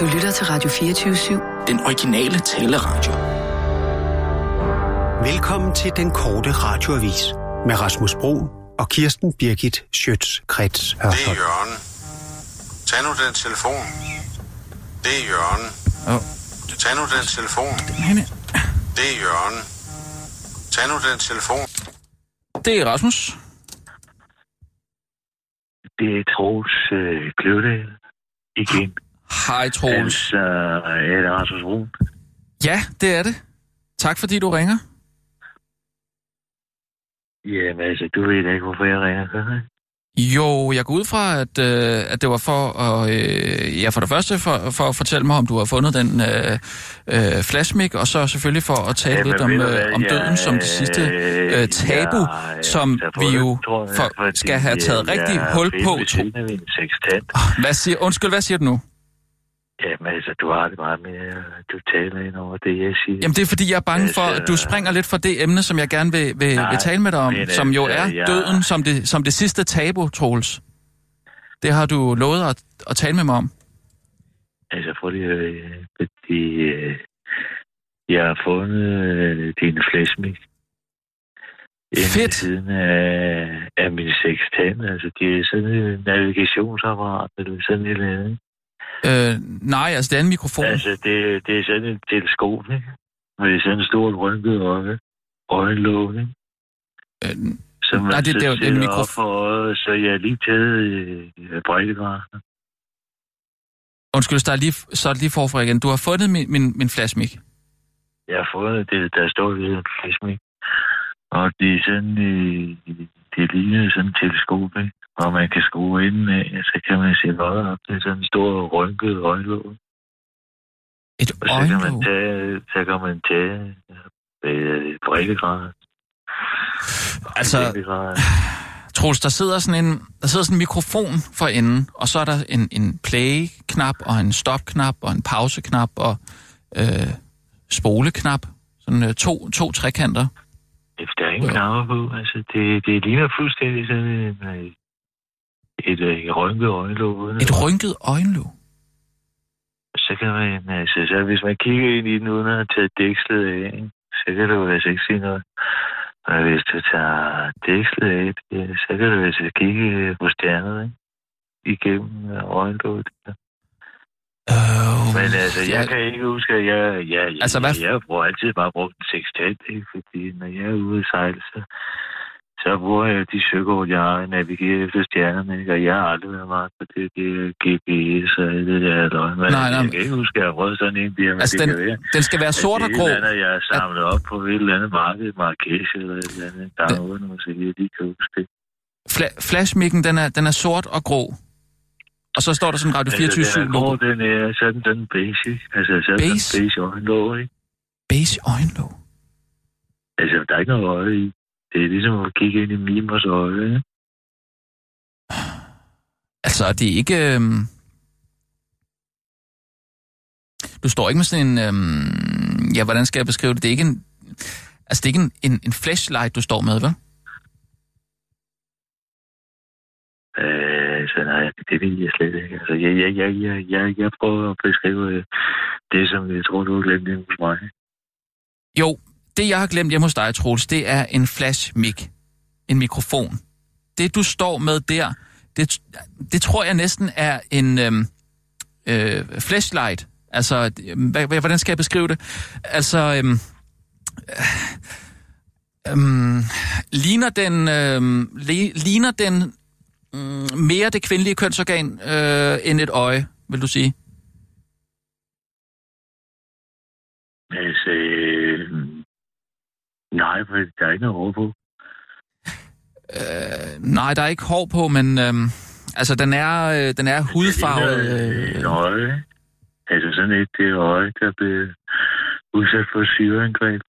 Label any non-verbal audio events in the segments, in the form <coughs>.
Du lytter til Radio 24-7. Den originale taleradio. Velkommen til den korte radioavis med Rasmus Bro og Kirsten Birgit Schøtz-Krets Det er Jørgen. Tag nu den telefon. Det er Jørgen. Åh. Tag nu den telefon. Det er Jørgen. Tag nu den telefon. Det er Rasmus. Det er Troels øh, Kløvedal igen. Hej, Troels. Altså, er det Rasmus Brun? Ja, det er det. Tak fordi du ringer. Jamen altså, du ved da ikke, hvorfor jeg ringer, gør jeg? Jo, jeg går ud fra, at, øh, at det var for at, øh, ja, for det første for, for at fortælle mig, om du har fundet den øh, øh, flashmic, og så selvfølgelig for at tale Jamen, lidt om, øh, om jeg, døden som det sidste øh, tabu, jeg- som jeg har vi jo jeg, for, fordi, skal have taget øh, rigtig jeg hul på. Hvad siger, undskyld, hvad siger du nu? Jamen altså, du har det meget mere, du taler ind over det, jeg siger. Jamen det er fordi, jeg er bange for, Altså- at du springer lidt fra det emne, som jeg gerne vil, vil, Nej, vil tale med dig om, men som jo altså, er jeg- døden som det, som det sidste tabu, Troels. Det har du lovet at, at tale med mig om. Altså, lige at høre, fordi øh, jeg har fundet øh, din. Inde Fedt. siden af, af min sextant. Altså, det er sådan et navigationsapparat, eller sådan et eller andet. Øh, nej, altså det er en mikrofon. Altså, det, det er sådan et teleskop, ikke? Med sådan en stort rynket øje. Øjenlåg, ikke? Øh, Som Nej, det- så det er det er en sætter mikrof- op for øjet, så jeg har lige taget øh, breddegraden. undskyld, så er lige, så er lige forfra igen. Du har fundet min, min, min flashmic. Jeg har fået det, der står ved en flashmic. Og det er sådan, øh, det ligner sådan et teleskop, ikke? Og man kan skrue ind af, så kan man se øjet op. Det er sådan en stor rynket øjenlåg. Et Og så kan man tage, så kan man tage øh, breddegraden. Altså. Troels, der sidder sådan en, der sidder sådan en mikrofon for enden, og så er der en, en play-knap, og en stop-knap, og en pause-knap, og øh, spole-knap. Sådan øh, to, to trekanter. Der er ingen knapper på. Altså, det, det ligner fuldstændig sådan en, øh, et, øh, et rynket øjenlåg. uden Et rynket øjenlåg. Så kan man, altså, så hvis man kigger ind i den uden at have taget dækslet af, ikke, så kan du altså ikke se noget. Og hvis du tager dækslet af, så kan du altså kigge på stjernet, ikke? Igennem øh, øjenlåget. Øh, Men altså, jeg ja, kan ikke huske, at jeg, jeg, jeg, Altså, hvad- jeg, jeg bruger altid bare brugt en sextant, ikke? Fordi når jeg er ude at sejle, så, så bruger jeg de søkort, jeg har, at navigere efter stjernerne, ikke? Og jeg har aldrig været meget på det, det GPS og det der. Men Nej, nej. Jeg kan ikke huske, at jeg har prøvet sådan en der, men Altså, det den, kan være. den skal være sort og at det grå. er andet, jeg har samlet op på et eller andet marked, Marrakesh eller et eller andet. Der er noget, nu, så jeg lige kan huske det. Fla- flashmikken, den er, den er sort og grå. Og så står der sådan Radio 24 altså, den er grå, den er sådan, den basic. Altså, sådan Base? Base? beige øjenlåg, ikke? Base øjenlåg. Altså, der er ikke noget øje i. Det er ligesom at kigge ind i mimers øje, ikke? Altså, det er ikke... Øhm... Du står ikke med sådan en... Øhm... Ja, hvordan skal jeg beskrive det? Det er ikke en... Altså, det er ikke en, en, en flashlight, du står med, vel? Øh, så nej, det ved jeg slet ikke. Altså, jeg, jeg, jeg, jeg, jeg, jeg prøver at beskrive øh, det, som jeg tror, du har glemt hos mig. Jo, det jeg har glemt hjemme hos dig, Troels, det er en flash mic. En mikrofon. Det, du står med der, det, det tror jeg næsten er en øhm, øh, flashlight. Altså, hvad, hvordan skal jeg beskrive det? Altså, øhm, øh, øhm, ligner den, øhm, li, ligner den mm, mere det kvindelige kønsorgan øh, end et øje, vil du sige? Altså, nej, for der er ikke noget over på. Øh, nej, der er ikke hår på, men øhm, altså, den er, øh, den er hudfarvet. Det er Øh, et øje. Altså sådan et, det er øje, der bliver udsat for syreangreb.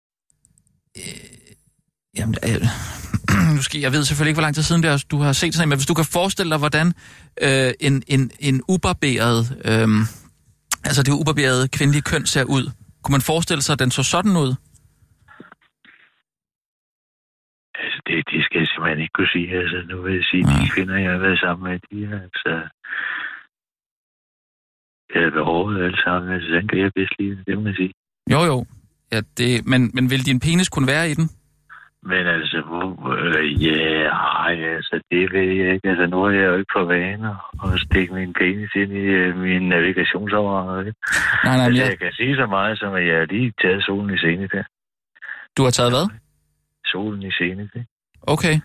jamen, øh, <clears throat> nu skal, jeg ved selvfølgelig ikke, hvor lang tid siden det er, du har set sådan en, men hvis du kan forestille dig, hvordan øh, en, en, en ubarberet, øh, altså det ubarberede kvindelige køn ser ud. Kunne man forestille sig, at den så sådan ud? Altså, det, det skal jeg simpelthen ikke kunne sige. Altså, nu vil jeg sige, Nej. de kvinder, jeg har været sammen med, de er altså... havde behovet alle sammen. Altså, den kan jeg bedst lide, det må jeg sige. Jo, jo. Ja, det, men, men vil din penis kunne være i den? Men altså, hvor, øh, ja, ej, altså, det ved jeg ikke. Altså, nu er jeg jo ikke på vane at stikke min penis ind i uh, min navigationsoverhold. Nej, nej, Altså, jeg, jeg kan sige så meget, som at jeg har lige taget solen i scene der. du har taget hvad? Solen i scene, ikke? Okay.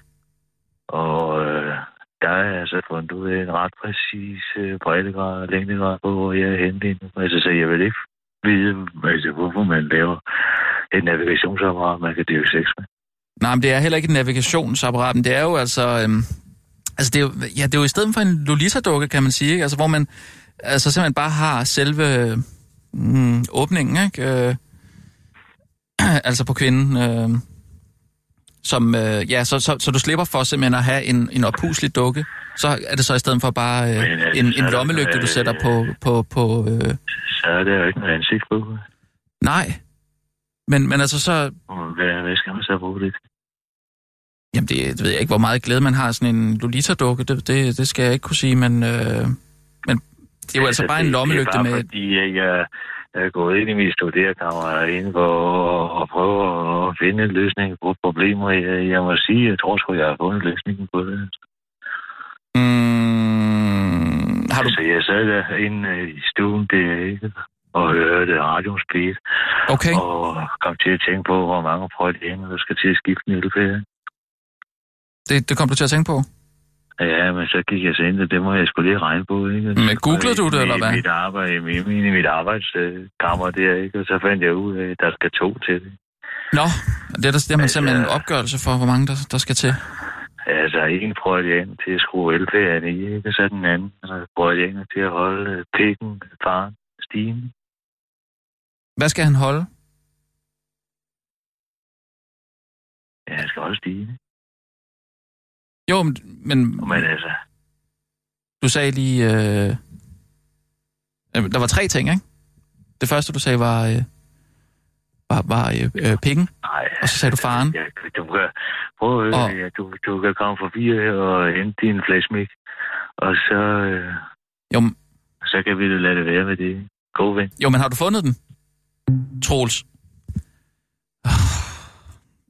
Og øh, der er altså fundet ud af en ret præcis øh, breddegrad og længdegrad på, hvor jeg er henne nu. Altså, så jeg vil ikke vide, altså, hvorfor man laver et navigationsapparat, man kan dyrke sex med. Nej, men det er heller ikke et navigationsapparat, men det er jo altså... Øhm, altså, det er jo, ja, det er jo i stedet for en Lolita-dukke, kan man sige, ikke? Altså, hvor man altså simpelthen bare har selve mm, åbningen, ikke? Øh, <clears throat> altså på kvinden. Øh, som, øh, ja, så, så, så du slipper for simpelthen at have en, en oppuslig dukke. Så er det så i stedet for bare øh, Men, altså, en, en lommelygte, du sætter på... på, på øh, Så er der jo ikke noget ansigt på. nej. Men, men altså så... Hvad, hvad skal man så bruge det? Jamen, det, det ved jeg ikke, hvor meget glæde man har sådan en Lolita-dukke. Det, det, det skal jeg ikke kunne sige, men... Øh, men det er jo altså bare en lommelygte det er bare med... fordi, jeg, jeg er gået ind i min studerekammer inde for at, prøve at finde en løsning på problemer. Jeg, jeg må sige, jeg tror sgu, jeg har fundet løsningen på det. Mm, har du... Altså, jeg sad derinde i stuen der, ikke? Og hørte radioens beat, Okay. og kom til at tænke på, hvor mange prøjtninger, der skal til at skifte en ølfærd. Det, det kom du til at tænke på? Ja, men så gik jeg så ind, og det må jeg skulle lige regne på, ikke? Men googlede du det, I eller hvad? Mit arbejde, i, mit, i mit arbejdskammer der, ikke? Og så fandt jeg ud af, at der skal to til det. Nå, det er der, er man Altså- simpelthen en opgørelse for, hvor mange der, der skal til. Altså, en prøjtjern til at skrue elfærden i, ikke? Og så den anden prøjtjern til at holde øh, pikken, faren, stigen. Hvad skal han holde? Ja, han skal holde stigen. Jo, men, men Men altså, du sagde lige... Øh, øh, der var tre ting, ikke? Det første, du sagde, var, øh, var, var øh, øh, pikken, nej. og så sagde du faren. Ja, du kan, prøv høre, Og- ja, du, du kan komme forbi og hente din flashmik, og så, øh, Jo, men- så kan vi da lade det være med det. God ven. jo, men har du fundet den? Troels.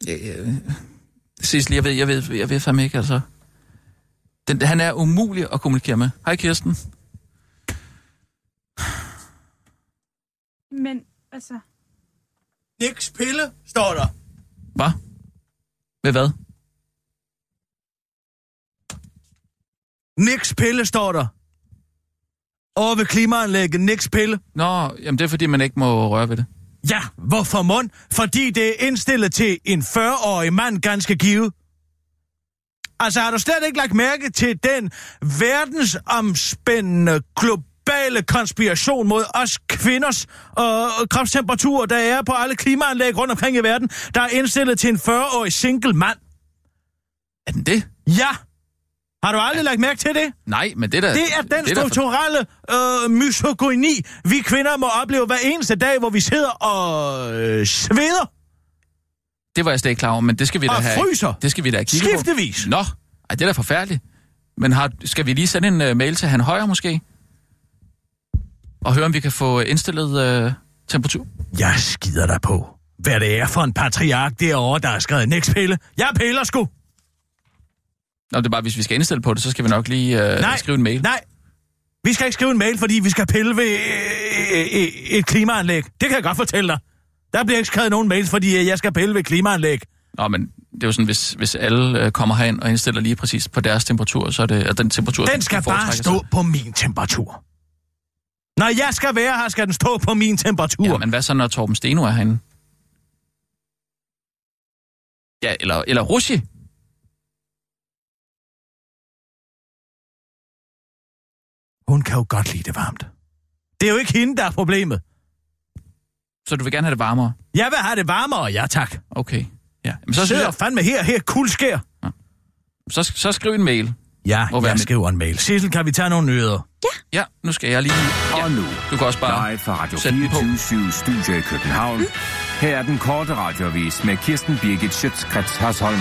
Øh, Sissel, jeg ved, jeg ved, jeg ved fandme ikke, altså. Den, han er umulig at kommunikere med. Hej, Kirsten. Men, altså... Niks pille, står der. Hvad? Ved hvad? Niks pille, står der. Over ved klimaanlægget, niks pille. Nå, jamen det er fordi, man ikke må røre ved det. Ja, hvorfor mund? Fordi det er indstillet til en 40-årig mand ganske givet. Altså, har du slet ikke lagt mærke til den verdensomspændende globale konspiration mod os kvinders øh, kropstemperatur, der er på alle klimaanlæg rundt omkring i verden, der er indstillet til en 40-årig single mand? Er den det? Ja! Har du aldrig lagt mærke til det? Nej, men det er da... Det er den for- strukturelle øh, misogyni, vi kvinder må opleve hver eneste dag, hvor vi sidder og øh, sveder Det var jeg slet ikke klar over, men det skal vi da og have... fryser. Det skal vi da have kigget på. Skiftevis. Nå, ej, det er da forfærdeligt. Men har, skal vi lige sende en uh, mail til Han Højer måske? Og høre, om vi kan få indstillet uh, temperatur? Jeg skider dig på, hvad det er for en patriark derovre, der har skrevet niks pille. Jeg piller sgu. Nå, det er bare, hvis vi skal indstille på det, så skal vi nok lige uh, Nej, skrive en mail. Nej, vi skal ikke skrive en mail, fordi vi skal pille ved øh, øh, et klimaanlæg. Det kan jeg godt fortælle dig. Der bliver ikke skrevet nogen mails, fordi øh, jeg skal pille ved klimaanlæg. Nå, men det er jo sådan, hvis, hvis alle uh, kommer herind og indstiller lige præcis på deres temperatur, så er det at den temperatur... Den skal bare foretrækker stå på min temperatur. Når jeg skal være her, skal den stå på min temperatur. Ja, men hvad så, når Torben Steno er herinde? Ja, eller, eller Rushi. Hun kan jo godt lide det varmt. Det er jo ikke hende, der er problemet. Så du vil gerne have det varmere? Jeg vil have det varmere, ja tak. Okay. Ja. Men Så sidder jeg, fandme her, her kuldskær. så, så skriv en mail. Ja, Hvor jeg skriver en mail. Sissel, kan vi tage nogle nyheder? Ja, nu skal jeg lige... Ja, Og nu, du kan også bare... live fra Radio sæt den på. 24 Studio i København. Her er den korte radiovis med Kirsten Birgit Schøtzgrads Hasholm.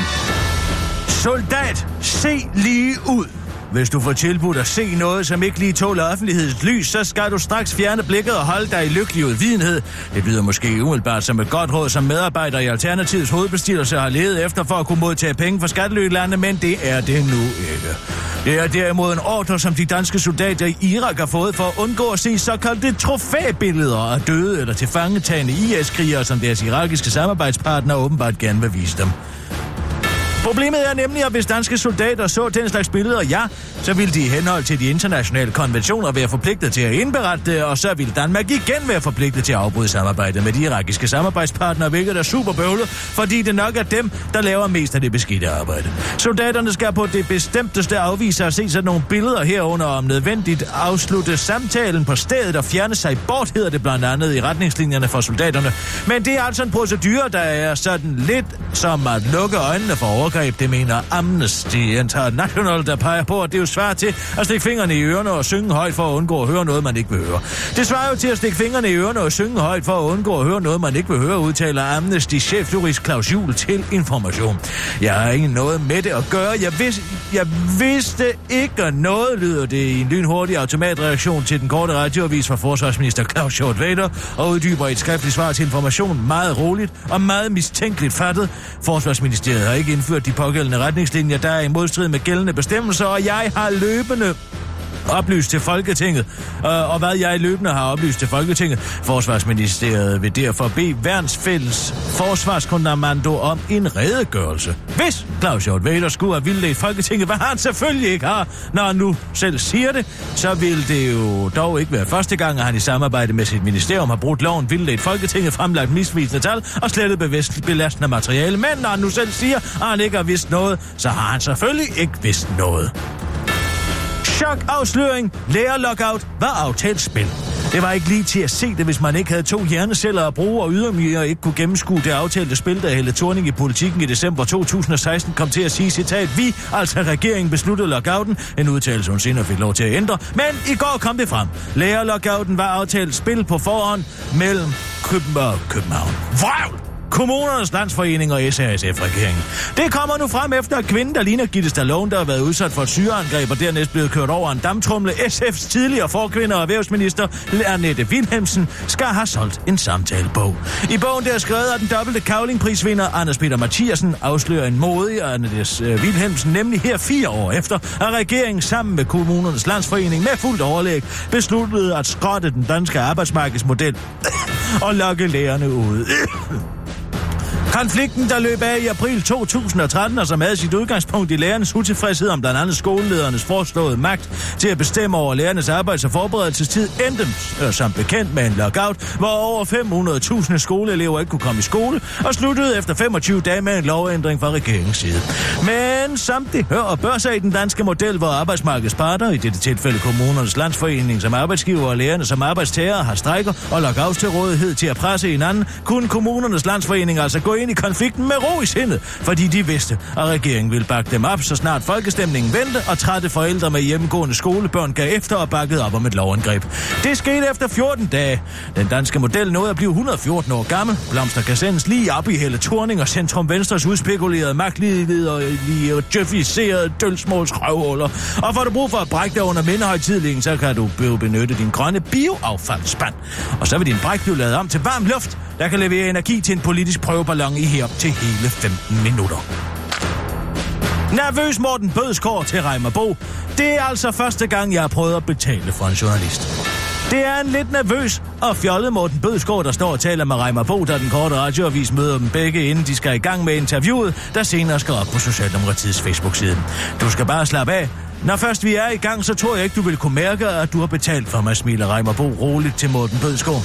Soldat, se lige ud. Hvis du får tilbudt at se noget, som ikke lige tåler offentlighedens lys, så skal du straks fjerne blikket og holde dig i lykkelig udvidenhed. Det lyder måske umiddelbart som et godt råd, som medarbejder i Alternativets hovedbestyrelse har levet efter for at kunne modtage penge fra skattelylande, men det er det nu ikke. Det er derimod en ordre, som de danske soldater i Irak har fået for at undgå at se såkaldte trofæbilleder af døde eller tilfangetagende IS-krigere, som deres irakiske samarbejdspartnere åbenbart gerne vil vise dem. Problemet er nemlig, at hvis danske soldater så den slags billeder, ja, så ville de i henhold til de internationale konventioner være forpligtet til at indberette det, og så ville Danmark igen være forpligtet til at afbryde samarbejdet med de irakiske samarbejdspartnere, hvilket er super bøvlet, fordi det nok er dem, der laver mest af det beskidte arbejde. Soldaterne skal på det bestemteste afvise at se sådan nogle billeder herunder om nødvendigt afslutte samtalen på stedet og fjerne sig bort, hedder det blandt andet i retningslinjerne for soldaterne. Men det er altså en procedure, der er sådan lidt som at lukke øjnene for overgreb, det mener Amnesty International, der peger på, at det er jo svært til at stikke fingrene i ørerne og synge højt for at undgå at høre noget, man ikke vil høre. Det svarer jo til at stikke fingrene i ørerne og synge højt for at undgå at høre noget, man ikke vil høre, udtaler Amnesty chefjurist Claus Juhl til information. Jeg har ikke noget med det at gøre. Jeg, vidste, jeg vidste ikke noget, lyder det i en lynhurtig automatreaktion til den korte radioavis fra forsvarsminister Claus Hjort Vader og uddyber et skriftligt svar til information meget roligt og meget mistænkeligt fattet. Forsvarsministeriet har ikke indført de pågældende retningslinjer, der er i modstrid med gældende bestemmelser, og jeg har løbende oplyst til Folketinget, øh, og hvad jeg løbende har oplyst til Folketinget. Forsvarsministeriet vil derfor bede Værnsfælles Forsvarskommando om en redegørelse. Hvis Claus Hjort Vader skulle have vildledt Folketinget, hvad han selvfølgelig ikke har, når han nu selv siger det, så vil det jo dog ikke være første gang, at han i samarbejde med sit ministerium har brugt loven vildledt Folketinget, fremlagt misvisende tal og slettet bevidst belastende materiale. Men når han nu selv siger, at han ikke har vidst noget, så har han selvfølgelig ikke vidst noget. Chok-afsløring. Lærer-lockout var aftalt spil. Det var ikke lige til at se det, hvis man ikke havde to hjerneceller at bruge, og ydermere ikke kunne gennemskue det aftalte spil, da Helle Thorning i politikken i december 2016 kom til at sige, citat, vi, altså regeringen, besluttede lockouten, en udtalelse hun senere fik lov til at ændre, men i går kom det frem. Lærer-lockouten var aftalt spil på forhånd mellem København og København. Vrøvl! Kommunernes Landsforening og SRSF-regeringen. Det kommer nu frem efter, at kvinden, der ligner Gitte Stallone, der har været udsat for et syreangreb og dernæst blevet kørt over en damtrumle, SF's tidligere forkvinde og erhvervsminister, Annette Wilhelmsen, skal have solgt en samtalebog. I bogen der er skrevet, at den dobbelte kavlingprisvinder Anders Peter Mathiasen afslører en modig og Annette øh, Wilhelmsen, nemlig her fire år efter, at regeringen sammen med Kommunernes Landsforening med fuldt overlæg besluttede at skrotte den danske arbejdsmarkedsmodel <coughs> og lokke lærerne ud. <coughs> Konflikten, der løb af i april 2013, og som havde sit udgangspunkt i lærernes utilfredshed om blandt andet skoleledernes foreslåede magt til at bestemme over lærernes arbejds- og forberedelsestid, endte øh, som bekendt med en lockout, hvor over 500.000 skoleelever ikke kunne komme i skole, og sluttede efter 25 dage med en lovændring fra regeringens side. Men samtidig det hører og bør sig i den danske model, hvor arbejdsmarkedets parter, i dette tilfælde kommunernes landsforening som arbejdsgiver og lærerne som arbejdstager, har strækker og lockouts til rådighed til at presse hinanden, kunne kommunernes landsforening altså gå ind i konflikten med ro i sindet, fordi de vidste, at regeringen ville bakke dem op, så snart folkestemningen vendte, og trætte forældre med hjemmegående skolebørn gav efter og bakkede op om et lovangreb. Det skete efter 14 dage. Den danske model nåede at blive 114 år gammel. Blomster kan sendes lige op i hele Torning og Centrum Venstres udspekulerede magtlighed og djøficerede dølsmåls røvhuller. Og får du brug for at brække dig under mindehøjtidlingen, så kan du benytte din grønne bioaffaldsspand. Og så vil din bræk blive lavet om til varm luft, der kan levere energi til en politisk prøveballon i her til hele 15 minutter. Nervøs Morten Bødskår til Reimerbo. Det er altså første gang, jeg har prøvet at betale for en journalist. Det er en lidt nervøs og fjollet Morten Bødskov, der står og taler med Reimer Bo, da den korte radioavis møder dem begge, inden de skal i gang med interviewet, der senere skal op på Socialdemokratiets Facebook-side. Du skal bare slappe af. Når først vi er i gang, så tror jeg ikke, du vil kunne mærke, at du har betalt for mig, smiler Reimer Bo roligt til Morten Bødskov.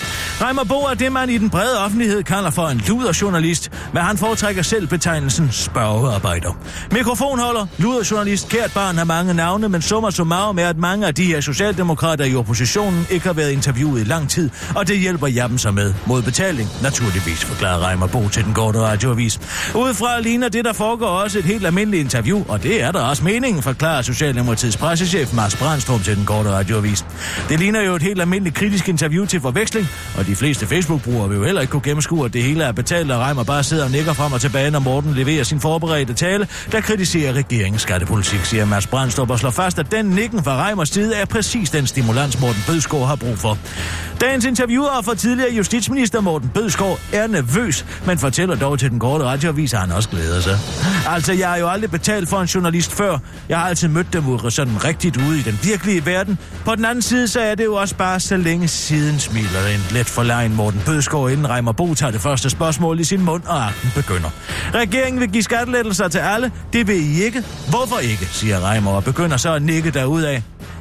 Reimer Bo er det, man i den brede offentlighed kalder for en luderjournalist, men han foretrækker selv betegnelsen spørgearbejder. Mikrofonholder, luderjournalist, kært barn har mange navne, men summer summarum er, at mange af de her socialdemokrater i oppositionen ikke har været interviewet i lang tid, og det hjælper jeg dem så med. Mod betaling, naturligvis, forklarer Reimer Bo til den korte radioavis. Udefra ligner det, der foregår også et helt almindeligt interview, og det er der også meningen, forklarer Socialdemokraterne Socialdemokratiets pressechef Mars Brandstrup til den korte radioavis. Det ligner jo et helt almindeligt kritisk interview til forveksling, og de fleste Facebook-brugere vil jo heller ikke kunne gennemskue, at det hele er betalt, og Reimer bare sidder og nikker frem og tilbage, når Morten leverer sin forberedte tale, der kritiserer regeringens skattepolitik, siger Mars Brandstrup og slår fast, at den nikken fra Reimers side er præcis den stimulans, Morten Bødskov har brug for. Dagens interviewer for tidligere justitsminister Morten Bødskov er nervøs, men fortæller dog til den korte radioavis, at han også glæder sig. Altså, jeg har jo aldrig betalt for en journalist før. Jeg har altid mødt dem ud sådan rigtigt ude i den virkelige verden. På den anden side, så er det jo også bare så længe siden, smiler en let forlegen Morten Bødskov, inden Reimer Bo tager det første spørgsmål i sin mund, og akten begynder. Regeringen vil give skattelettelser til alle. Det vil I ikke. Hvorfor ikke, siger Reimer, og begynder så at nikke derudad.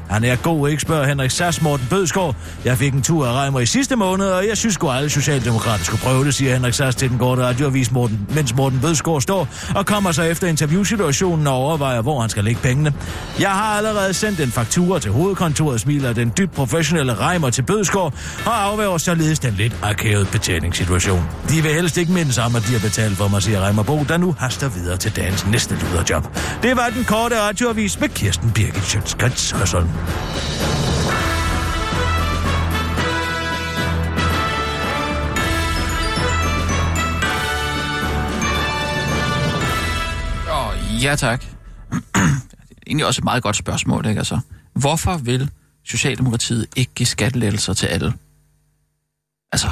Han er god, ikke spørger Henrik Sass Morten Bødskov. Jeg fik en tur af Reimer i sidste måned, og jeg synes godt alle socialdemokrater skulle prøve det, siger Henrik Sass til den korte radioavis, Morten, mens Morten Bødskov står og kommer så efter interviewsituationen og overvejer, hvor han skal lægge pengene. Jeg har allerede sendt en faktura til hovedkontoret, smiler den dybt professionelle Reimer til Bødskov og afværger således den lidt akavet betjeningssituation. De vil helst ikke mindes om, at de har betalt for mig, siger Reimer Bo, der nu haster videre til dagens næste lyderjob. Det var den korte radioavis med Kirsten Birgit Sjøtskrets Hørsholm. Ja tak. <clears throat> det er egentlig også et meget godt spørgsmål, ikke altså? Hvorfor vil Socialdemokratiet ikke give skattelettelser til alle? Altså...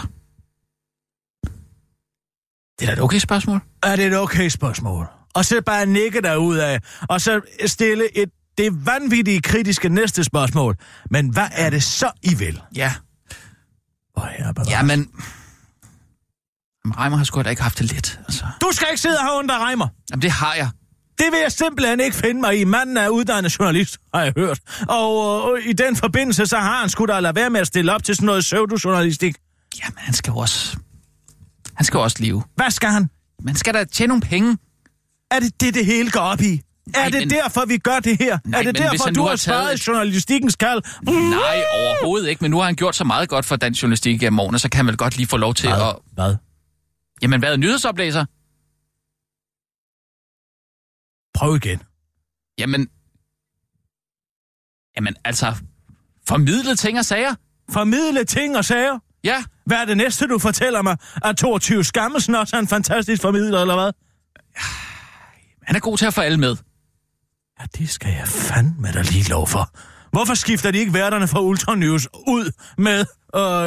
Det er da et okay spørgsmål. Er det et okay spørgsmål? Og så bare nikke derud af, og så stille et det vanvittige kritiske næste spørgsmål. Men hvad er det så, I vil? Ja. Åh, oh, Ja, men... Reimer har sgu da ikke haft det let, altså. Du skal ikke sidde her under Reimer. Jamen, det har jeg. Det vil jeg simpelthen ikke finde mig i. Manden er uddannet journalist, har jeg hørt. Og øh, i den forbindelse, så har han sgu da lade være med at stille op til sådan noget pseudojournalistik. Jamen, han skal jo også... Han skal jo også leve. Hvad skal han? Man skal da tjene nogle penge. Er det det, det hele går op i? Nej, er det men- derfor, vi gør det her? Nej, er det derfor, du har har taget svaret et- journalistikkens kald? Nej, overhovedet ikke. Men nu har han gjort så meget godt for dansk journalistik gennem årene, så kan han vel godt lige få lov til Hvad? at... Hvad? Jamen, hvad er nyhedsoplæser? Prøv igen. Jamen... Jamen, altså... Formidle ting og sager? Formidle ting og sager. Ja. Hvad er det næste, du fortæller mig? At 22 Skammelsen også er en fantastisk formidler, eller hvad? Han er god til at få alle med. Ja, det skal jeg fandme da lige lov for. Hvorfor skifter de ikke værterne fra Ultra News ud med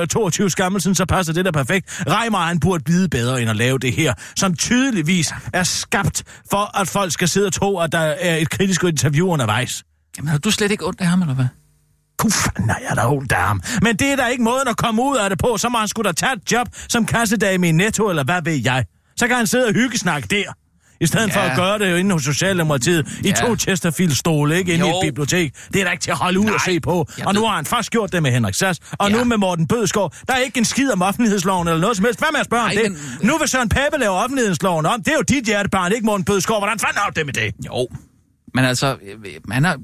øh, 22 Skammelsen, så passer det der perfekt. Reimer, han burde vide bedre end at lave det her, som tydeligvis er skabt for, at folk skal sidde og tro, at der er et kritisk interview undervejs. Jamen, har du slet ikke ondt af ham, eller hvad? Fanden er jeg da ondt af ham. Men det er da ikke måden at komme ud af det på, så må han skulle da tage et job som kassedame i Netto, eller hvad ved jeg. Så kan han sidde og hyggesnakke der. I stedet ja. for at gøre det jo inde hos Socialdemokratiet i Ja. to Chesterfield-stole, ikke? Inde i Jo. et bibliotek. Det er da ikke til at holde ud og Nej. se på. Jeg Og nu har han først gjort det med Henrik Sass, og Ja. nu med Morten Bødskov. Der er ikke en skid om offentlighedsloven eller noget som helst. Hvad med at spørge om Nej, det? men- Nu vil Søren Pape lave offentlighedsloven om. Det er jo dit hjertebarn, ikke Morten Bødskov. Hvordan fanden har du det med det? Jo. Men altså, øh, han har...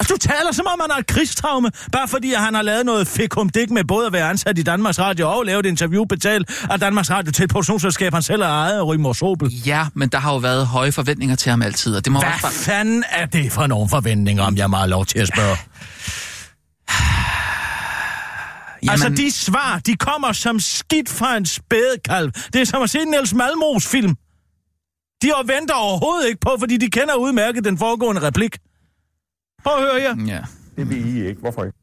Altså, du taler som om, han har et krigstraume, bare fordi at han har lavet noget fikum dik med både at være ansat i Danmarks Radio og lavet et interview betalt af Danmarks Radio til et produktionsselskab, han selv har ejet af Rigmor Sobel. Ja, men der har jo været høje forventninger til ham altid, og det må også Hvad bare... fanden er det for nogle forventninger, om jeg have lov til at spørge? <sighs> Jamen... Altså, de svar, de kommer som skidt fra en spædekalv. Det er som at se en Niels Malmros film. De venter overhovedet ikke på, fordi de kender udmærket den foregående replik. Prøv at høre her. Ja. Det vil I ikke. Hvorfor ikke?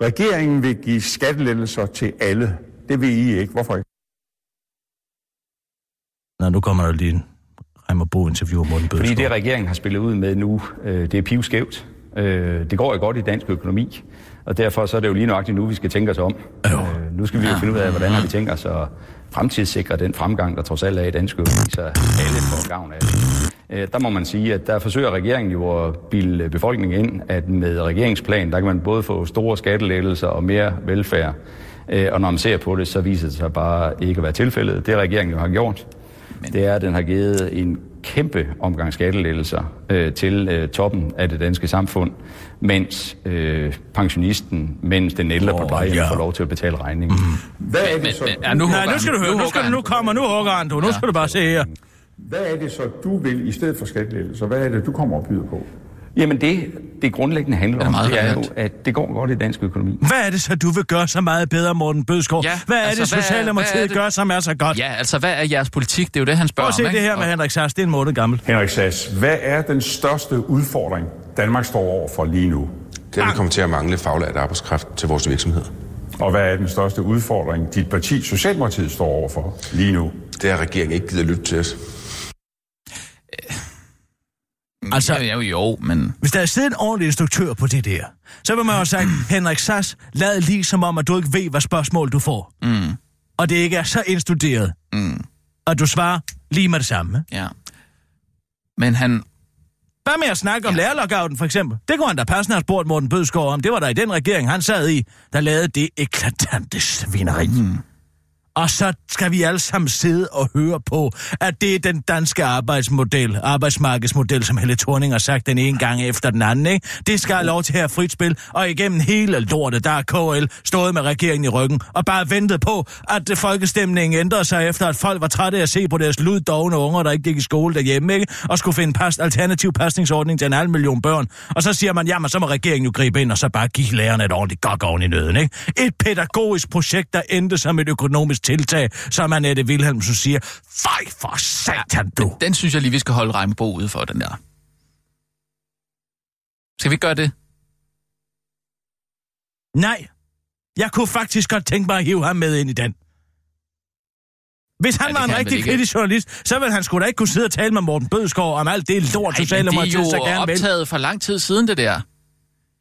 Regeringen vil give skattelettelser til alle. Det vil I ikke. Hvorfor ikke? Nå, nu kommer der lige en Reimer Bo-interview om Morten Fordi det, regeringen har spillet ud med nu, øh, det er pivskævt. Øh, det går jo godt i dansk økonomi, og derfor så er det jo lige nøjagtigt nu, vi skal tænke os om. Øh, nu skal vi jo finde ud af, hvordan har vi tænkt os at fremtidssikre den fremgang, der trods alt er i dansk økonomi, så alle får gavn af det. Øh, der må man sige, at der forsøger regeringen jo at bilde befolkningen ind, at med regeringsplanen, der kan man både få store skattelettelser og mere velfærd. Øh, og når man ser på det, så viser det sig bare ikke at være tilfældet. Det regeringen jo har gjort, det er, at den har givet en kæmpe omgang skattelettelser øh, til øh, toppen af det danske samfund, mens øh, pensionisten, mens den ældre oh, på plejehjem ja. ja. får lov til at betale regningen. Mm. Hvad er det Men, så? men, ja, nu Nej, hugger nu skal du høre. Nu, hugger skal du, nu kommer, nu hugger han, du. Nu skal du bare se her. Hvad er det så, du vil i stedet for skattelettelser? Hvad er det, du kommer og byder på? Jamen det, det grundlæggende handler Det er om, meget det er jo, at det går godt i dansk økonomi. Hvad er det så, du vil gøre så meget bedre, Morten Bødskov? Ja, hvad er altså, det, hvad er- Socialdemokratiet er det- gør, som er så godt? Ja, altså, hvad er jeres politik? Det er jo det, han spørger Prøv at se om, det ikke? her med Henrik Sass. Det er en måned gammel. Henrik Sass, hvad er den største udfordring, Danmark står over for lige nu? Det er, at vi kommer til at mangle faglært arbejdskraft til vores virksomhed. Og hvad er den største udfordring, dit parti Socialdemokratiet står over for lige nu? Det er, at regeringen ikke gider lytte til os. Altså- Altså, jo, jo, men... Hvis der er siddet en ordentlig instruktør på det der, så vil man jo have sagt, <clears throat> Henrik Sass, lad lige som om, at du ikke ved, hvad spørgsmål du får. Mm, Og det ikke er så indstuderet. mm, Og du svarer lige med det samme. ja. Men han... Hvad med at snakke om ja. lærerlockouten, for eksempel? Det kunne han da passende have spurgt Morten Bødskov om. Det var der i den regering, han sad i, der lavede det eklatante svineri. Mm. Og så skal vi alle sammen sidde og høre på, at det er den danske arbejdsmodel, arbejdsmarkedsmodel, som Helle Thorning har sagt den ene gang efter den anden, ikke? Det skal have lov til at have frit spil, og igennem hele lortet, der er KL stået med regeringen i ryggen, og bare ventet på, at folkestemningen ændrede sig efter, at folk var trætte af at se på deres luddovne unger, der ikke gik i skole derhjemme, ikke? Og skulle finde past, alternativ pasningsordning til en halv million børn. Og så siger man, jamen så må regeringen jo gribe ind, og så bare give lærerne et ordentligt gok oven i nøden, ikke? Et pædagogisk projekt, der endte som et økonomisk tiltag, som Annette Wilhelmsen siger, fej for satan du! Den synes jeg lige, vi skal holde Regnbo ude for, den der. Skal vi gøre det? Nej, jeg kunne faktisk godt tænke mig at hive ham med ind i den. Hvis han Ja, det var en rigtig kritisk journalist, så ville han sgu da ikke kunne sidde og tale med Morten Bødskov om alt det lort, det er Socialdemokratiet så jo gerne vil. optaget for lang tid siden, det der.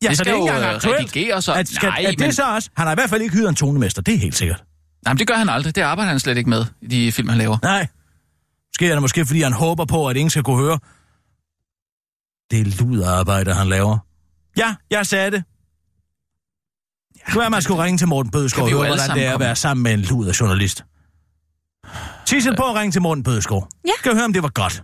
Ja, det så skal det er ikke jo, engang aktuelt. At, skal, Nej, er det men- så også? Han har i hvert fald ikke hyret en tonemester, det er helt sikkert. Nej, men det gør han aldrig. Det arbejder han slet ikke med i de film, han laver. Nej. Måske er det måske, fordi han håber på, at ingen skal kunne høre. Det er luderarbejde, han laver. Ja, jeg sagde det. Kunne være, man skulle ringe til Morten Bødskov Kan og høre, hvordan det er at være sammen med en luderjournalist. Sissel på at ringe til Morten Bødskov. Ja. Skal høre, om det var godt.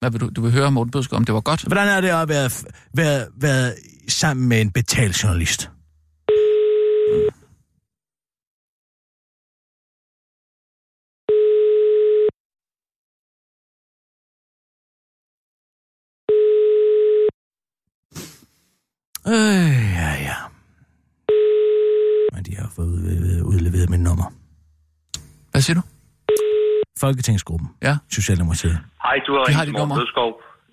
Hvad vil du? Du vil høre Morten Bødskov, om det var godt? Hvordan er det at være, være, være sammen med en betalt journalist? Øh, ja, ja. Men de har fået udleveret, udleveret mit nummer. Hvad siger du? Folketingsgruppen. Ja. Socialdemokratiet. Hej, du har De har dit nummer.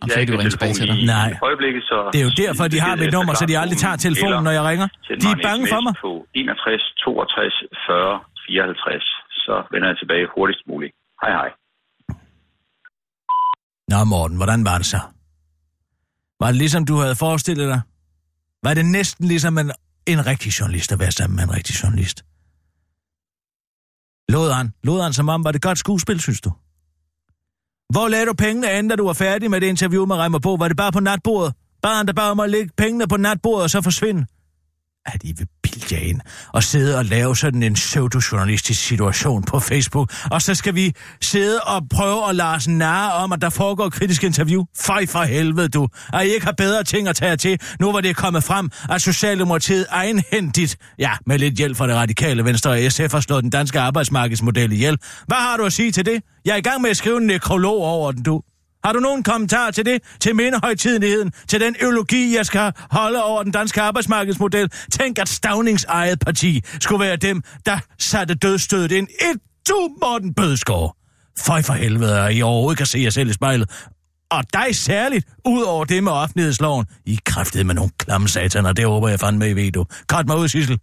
Om Jeg ikke ringe ved tilbage til dig. Nej. I øjeblikket, så... Det er jo derfor, de har mit nummer, så de aldrig tager telefonen, når jeg ringer. De er bange for mig. på 61 62 40 54, så vender jeg tilbage hurtigst muligt. Hej hej. Nå, Morten, hvordan var det så? Var det ligesom du havde forestillet dig? Var det næsten ligesom en, en rigtig journalist at være sammen med en rigtig journalist? Lod han? Lod han som om, var det godt skuespil, synes du? Hvor lagde du pengene an, da du var færdig med det interview med Reimer på? Var det bare på natbordet? Bare han der bare om at lægge pengene på natbordet og så forsvinde? At I vil bilde jer ind og sidde og lave sådan en pseudojournalistisk situation på Facebook, og så skal vi sidde og prøve at lade os narre om, at der foregår kritisk interview. Fej for helvede, du. At I ikke har bedre ting at tage til, nu hvor det er kommet frem, at Socialdemokratiet egenhændigt, ja, med lidt hjælp fra det radikale venstre og SF, har slået den danske arbejdsmarkedsmodel ihjel. Hvad har du at sige til det? Jeg er i gang med at skrive en nekrolog over den, du. Har du nogen kommentar til det? Til mindehøjtidenheden? Til den øologi, jeg skal holde over den danske arbejdsmarkedsmodel? Tænk, at Stavnings eget parti skulle være dem, der satte dødstødet ind. Et du, Morten Bødskov. Føj for helvede, at I overhovedet kan se jer selv i spejlet. Og dig særligt, ud over det med offentlighedsloven. I kræftede med nogle klamme sataner, det håber jeg fandme, I ved du. Kort mig ud, Sissel.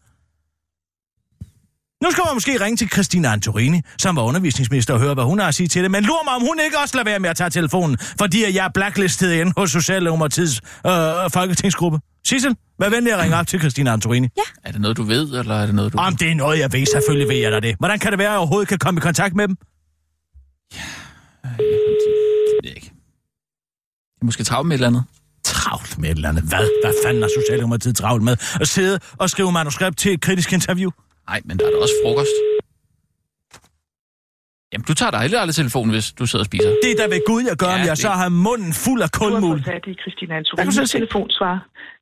Nu skal man måske ringe til Christina Antorini, som var undervisningsminister, og høre, hvad hun har at sige til det. Men lur mig, om hun ikke også lader være med at tage telefonen, fordi jeg er blacklistet ind hos Socialdemokratiets øh, folketingsgruppe. Sissel, vær venlig at ringe op til Christina Antorini. Ja. Er det noget, du ved, eller er det noget, du... Om det er noget, jeg ved, selvfølgelig ved jeg da det. Hvordan kan det være, at jeg overhovedet kan komme i kontakt med dem? Jeg ved det ikke. Jeg er måske travlt med et eller andet. Travlt med et eller andet. Hvad? Hvad fanden har Socialdemokratiet travlt med? At sidde og skrive manuskript til et kritisk interview? Nej, men der er da også frokost. Jamen, du tager da heller aldrig telefonen, hvis du sidder og spiser. Det er da ved Gud, jeg gør, Ja, om jeg det- så har munden fuld af Du har kulmul. fået i Christina Antorini telefonsvar.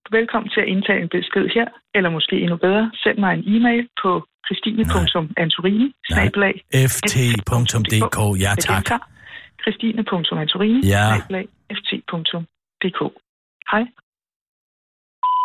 Du er velkommen til at indtage en besked her, eller måske endnu bedre, send mig en e-mail på christine.antorini ft.dk, ja tak. christine.antorini, Ja. ft.dk. Hej.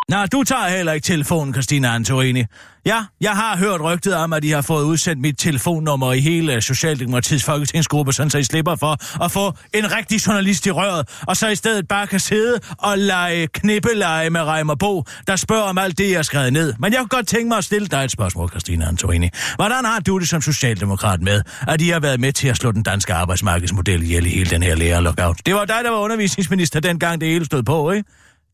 Nå, du tager heller ikke telefonen, Christina Antorini. Ja, jeg har hørt rygtet om, at I har fået udsendt mit telefonnummer i hele Socialdemokratiets folketingsgruppe, sådan så I slipper for at få en rigtig journalist i røret, og så i stedet bare kan sidde og lege knippeleje med Reimer Bo, der spørger om alt det, jeg har skrevet ned. Men jeg kunne godt tænke mig at stille dig et spørgsmål, Christina Antorini. Hvordan har du det som socialdemokrat med, at I har været med til at slå den danske arbejdsmarkedsmodel ihjel i hele den her lærerlockout? Det var dig, der var undervisningsminister dengang, det hele stod på, ikke?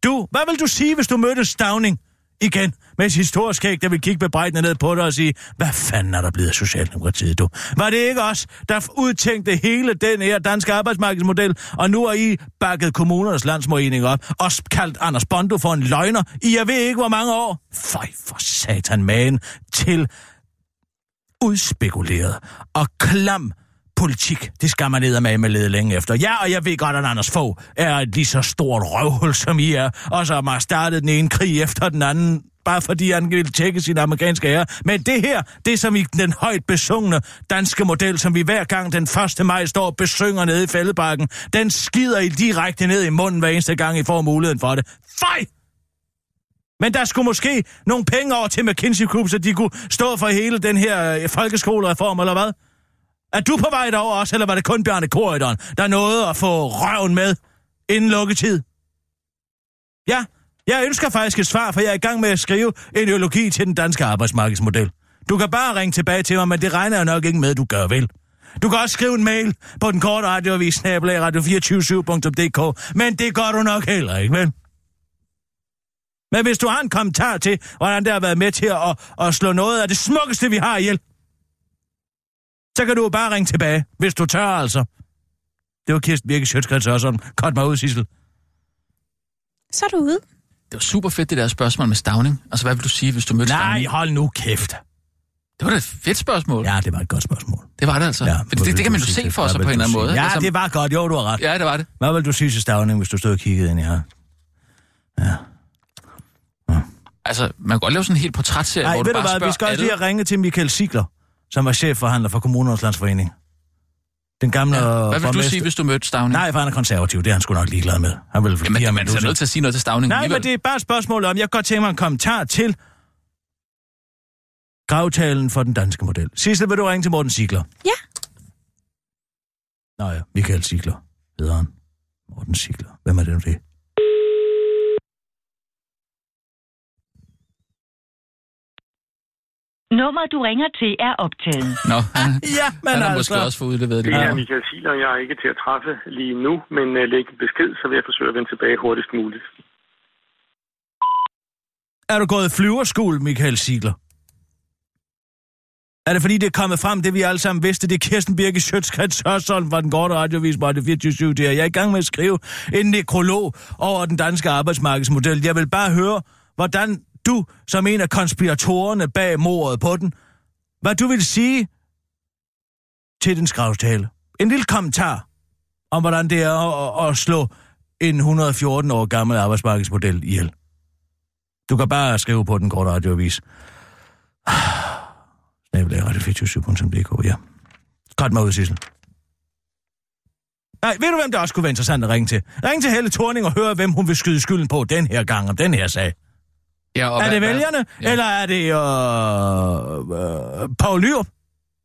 Du, hvad vil du sige, hvis du mødte Stavning igen med sit store skæg, der vil kigge bebrejdende ned på dig og sige, hvad fanden er der blevet af Socialdemokratiet, du? Var det ikke os, der udtænkte hele den her danske arbejdsmarkedsmodel, og nu har I bakket kommunernes landsmorening op og kaldt Anders Bondo for en løgner i jeg ved ikke hvor mange år? Føj for satan man til udspekuleret og klam politik, det skal man ned med med lede længe efter. Ja, og jeg ved godt, at Anders Fogh er et lige så stort røvhul, som I er, og så har startet den ene krig efter den anden, bare fordi han ville tjekke sin amerikanske ære. Men det her, det som i den højt besungne danske model, som vi hver gang den 1. maj står og besynger nede i fældebakken, den skider I direkte ned i munden hver eneste gang, I får muligheden for det. Fej! Men der skulle måske nogle penge over til McKinsey Group, så de kunne stå for hele den her folkeskolereform, eller hvad? Er du på vej derover også, eller var det kun Bjarne Korridon, der nåede at få røven med inden lukketid? Ja, jeg ønsker faktisk et svar, for jeg er i gang med at skrive en ideologi til den danske arbejdsmarkedsmodel. Du kan bare ringe tilbage til mig, men det regner jeg nok ikke med, du gør vel. Du kan også skrive en mail på den korte radioavis, radio247.dk, men det gør du nok heller ikke, vel? Men hvis du har en kommentar til, hvordan det har været med til at, at slå noget af det smukkeste, vi har ihjel, så kan du jo bare ringe tilbage, hvis du tør altså. Det var Kirsten Birke Sjøtskrets også sådan. Kort mig ud, Sissel. Så er du ude. Det var super fedt, det der spørgsmål med stavning. Altså, hvad vil du sige, hvis du mødte Nej, stavning? hold nu kæft. Det var da et fedt spørgsmål. Ja, det var et godt spørgsmål. Det var det altså. Ja, det, det, det kan man jo se for sig på en eller anden måde. Ja, altså, det var godt. Jo, du har ret. Ja, det var det. Hvad vil du sige til Stavning, hvis du stod og kiggede ind i her? Ja. Altså, man kan godt lave sådan en helt portrætserie, Nej, hvor ved du du bare hvad, spørger vi skal også lige have ringet til Michael Sigler, som var chefforhandler for Kommunernes Landsforening. Den gamle Ja. Hvad vil du borgmester- sige, hvis du mødte Stavning? Nej, for han er konservativ. Det er han sgu nok ligeglad med. Han vil Jamen, ham man er nødt til at sige noget til Stavning Nej, alligevel. men det er bare et spørgsmål om, jeg kan godt tænke mig en kommentar til gravtalen for den danske model. Sissel, vil du ringe til Morten Sigler? Ja. Nå ja, Michael Sigler hedder han. Morten Sigler. Hvem er det nu det? Nummer, du ringer til, er optaget. Nå, <laughs> han, ja, men han har altså... måske også fået udleveret det. Det er. Michael Siler, jeg er ikke til at træffe lige nu, men uh, lægge besked, så vil jeg forsøge at vende tilbage hurtigst muligt. Er du gået i flyverskole, Michael Sigler? Er det fordi, det er kommet frem, det vi alle sammen vidste, det er Kirsten Birke Sjøtskrets Hørsholm fra den korte radiovis på Radio 24 der. Jeg er i gang med at skrive en nekrolog over den danske arbejdsmarkedsmodel. Jeg vil bare høre, hvordan du, som en af konspiratorerne bag mordet på den, hvad du vil sige til den skravstale. En lille kommentar om, hvordan det er at, at slå en 114 år gammel arbejdsmarkedsmodel ihjel. Du kan bare skrive på den korte radioavis. <sighs> Snabelag radio247.dk, ja. Godt mig ud, Sissel. Nej, ved du, hvem der også kunne være interessant at ringe til? Ring til Helle Thorning og høre, hvem hun vil skyde skylden på den her gang om den her sag. Ja, og er hvad- det vælgerne, ja. eller er det øh, øh, Paul Lyrup?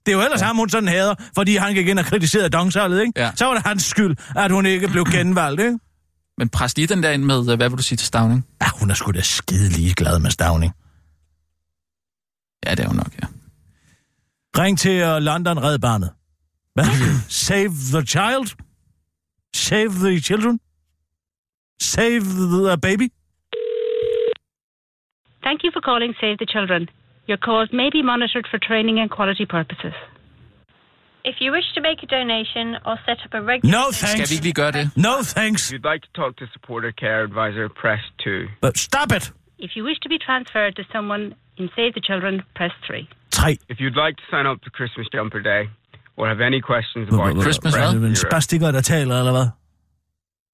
Det er jo ellers ja. ham, hun sådan hader, fordi han gik ind og kritiserede dongsalget, ikke? Ja. Så var det hans skyld, at hun ikke blev genvalgt, ikke? Men pres lige den der ind med, øh, hvad vil du sige til Stavning? Ja, hun er sgu da skide ligeglad med Stavning. Ja, det er jo nok, ja. Ring til uh, London Red Barnet. Hvad? Save the child? Save the children? Save the baby? Thank you for calling Save the Children. Your calls may be monitored for training and quality purposes. If you wish to make a donation or set up a regular... No thanks. Skal vi ikke lige gøre det? No thanks. If you'd like to talk to supporter care advisor, press 2. But stop it! If you wish to be transferred to someone in Save the Children, press 3. 3. If you'd like to sign up to Christmas Jumper Day or have any questions about Christmas press Er det en 0. spastiker, der taler, eller hvad?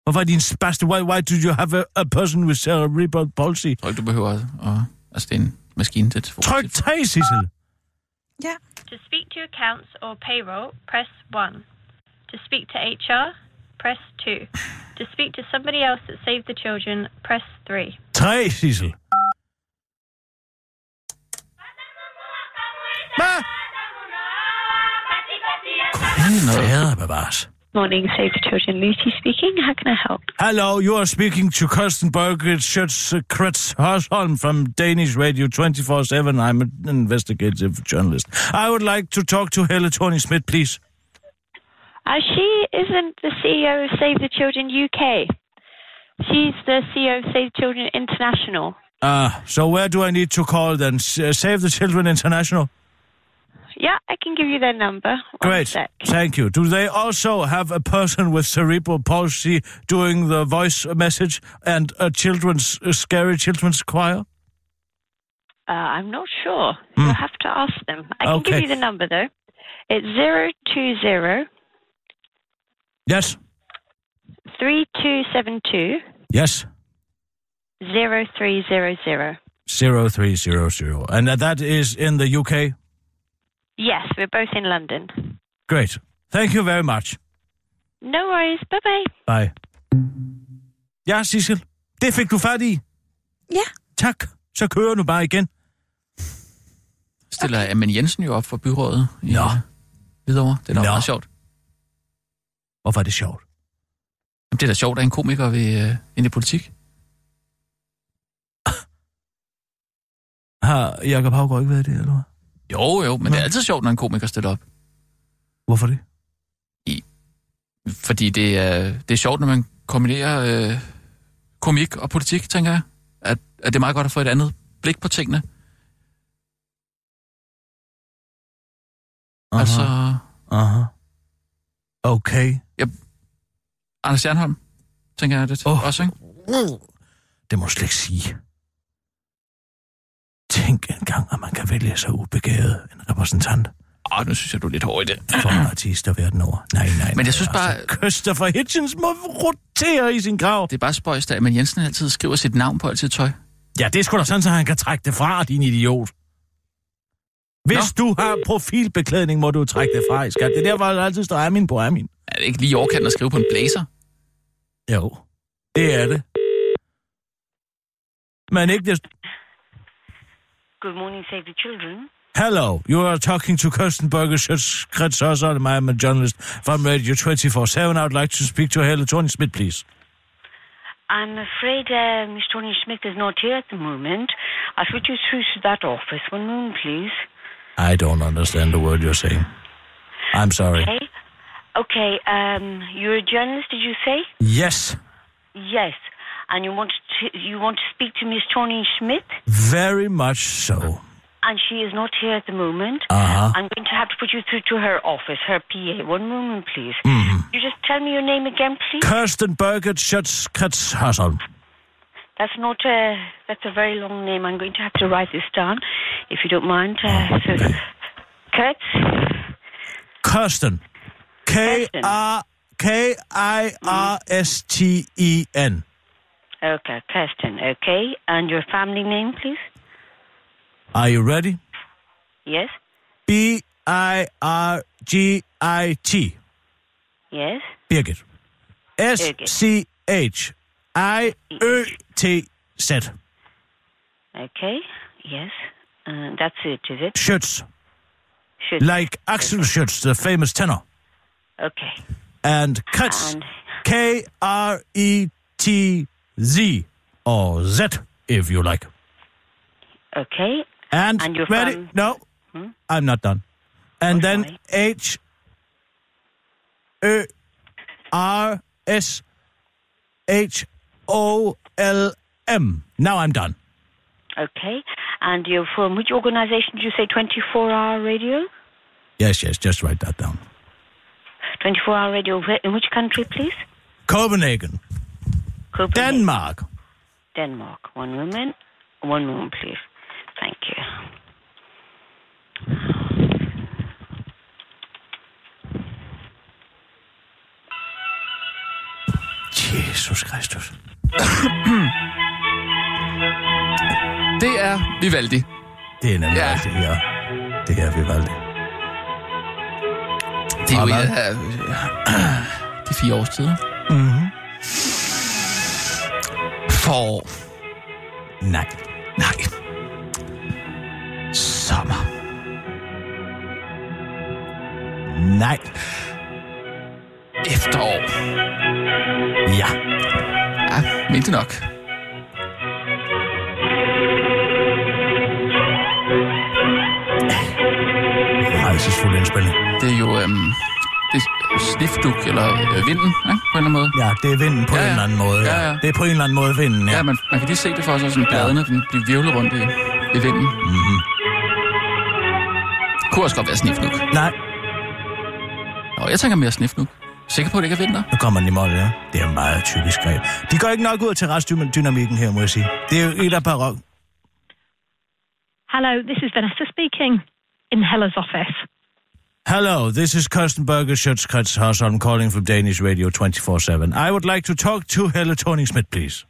Hvorfor er de en? Why, why do you have a, a person with cerebral palsy? Jeg tror ikke, du behøver at... at altså, det er en maskine til telefon. Tryk 3, Sissel. To speak to accounts or payroll, press 1. To speak to HR, press 2. To speak to somebody else at Save the Children, press 3. Tre, Sissel. Hvad? Fader bevares. Morning, Save the Children. Lucy speaking. How can I help? Hello, you are speaking to Kirsten Birgit Schütz Horsholm from Danish Radio 24-7. I'm an investigative journalist. I would like to talk to Helle Tony Smith, please. Uh, she isn't the CEO of Save the Children UK. She's the CEO of Save the Children International. Ah, so where do I need to call then? Uh, Save the Children International? Yeah, I can give you their number. One Great. sec. Thank you. Do they also have a person with cerebral palsy doing the voice message and a children's a scary children's choir? Uh, I'm not sure. You'll have to ask them. I can Okay. give you the number though. It's zero two zero Yes. three two seven two Yes. zero three zero zero. Zero three zero zero, and that is in the UK. Yes, we're both in London. Great. Thank you very much. No worries. Bye bye. Bye. Ja, Sissel. Det fik du fat i. Ja. Tak. Så kører du bare igen. Stiller Amen Jensen jo op for byrådet i Nå. Hvidovre. Det er da Nå. meget sjovt. Hvorfor er det sjovt? Jamen, det er da sjovt, at en komiker vil øh, ind i politik. Har Jacob Havgaard ikke været det, eller hvad? Jo, jo, men det er altid sjovt, når en komiker stiller op. Hvorfor det? I, fordi det er, det er sjovt, når man kombinerer øh, komik og politik, tænker jeg. At, at det er meget godt at få et andet blik på tingene. Aha. Altså, Aha. Okay. jeg, Anders Jernholm, tænker jeg det Åh. også, ikke? Det må du slet ikke sige. Tænk engang, at man kan vælge så ubegavet en repræsentant Åh, nu synes jeg, du er lidt hård i det. for artister verden over. Nej, nej, Men jeg synes bare, Altså, Christopher Hitchens må rotere i sin grav. det er bare spøjst, at Amen Jensen altid skriver sit navn på altid tøj. Ja, det er sgu da sådan, så han kan trække det fra, din idiot. Hvis du har profilbeklædning, må du trække det fra, skat. Det er derfor, der altid står Amin på Amin. Er det ikke lige overkanten at skrive på en blazer? Jo, det er det. Men ikke det... Good morning, Save the Children. Hello, you are talking to Kirsten Berger Schütz-Kretsosser. I'm a journalist from Radio 24-7. I would like to speak to Helle Tony Smith, please. I'm afraid uh, Miss Tony Smith is not here at the moment. I'll switch you through to that office. One moment, please. I don't understand the word you're saying. I'm sorry. Okay. Okay. Um, you're a journalist, did you say? Yes, Yes. And you want to you want to speak to Miss Tony Smith, very much so. and she is not here at the moment. Uh-huh. I'm going to have to put you through to her office, her PA. One moment, please. Mhm. You just tell me your name again, please. Kirsten Birgit Schütz-Kretsosser. That's not a that's a very long name. I'm going to have to write this down, if you don't mind. Uh, so, Kurtz. Kirsten. K-R... K-I-R-S-T-E-N. Okay, Kirsten. Okay, and your family name, please. Are you ready? Yes. B-I-R-G-I-T. Yes. Birgit. S-C-H-I-Ø-T-Z. Okay. Yes. Uh, that's it, is it? Schütz. Should. Like Axel Schütz, the famous tenor. Okay. And Kretz. And K-R-E-T-Z. Or Z, if you like. okay. And, And you're ready? from- No, Hmm? I'm not done. And Oh, then sorry. H Ö R S H O L M. Now I'm done. Okay. And you're from which organization did you say? 24 Hour Radio? Yes, yes, just write that down. 24 Hour Radio. In which country, please? Copenhagen, Copenhagen. Denmark. Denmark. One moment. One moment, please. Thank you. Jesus Kristus. Det er Vivaldi. Det er nemlig Ja. rigtigt, ja. Det er Vivaldi. Det er jo et af de fire årstider. Mm-hmm. Forår. Nej. Nej. Sommer. Nej. Efterår. Ja. Ja, mente nok. Vinden, ikke? på en eller anden måde. Ja, det er vinden på Ja, en ja. eller anden måde. Ja. Ja, ja. Det er på en eller anden måde vinden, ja. Ja, man, man kan lige se det for sig, sådan bladene den bliver virvlet rundt i, i vinden. Mm-hmm. Kunne også godt være snifnuk. Nej, Og jeg tænker mere snifnuk. Sikker på, at det ikke er vinter? nu kommer den i mål, ja. Det er meget typisk greb. De går ikke nok ud til restdynamikken her, må jeg sige. Det er jo et af barok. Hello, this is Vanessa speaking in Hella's office. Hello, this is Kirsten Berger Schutzkretz I'm calling from Danish Radio 24-7. I would like to talk to Helle Thorning-Schmidt, please.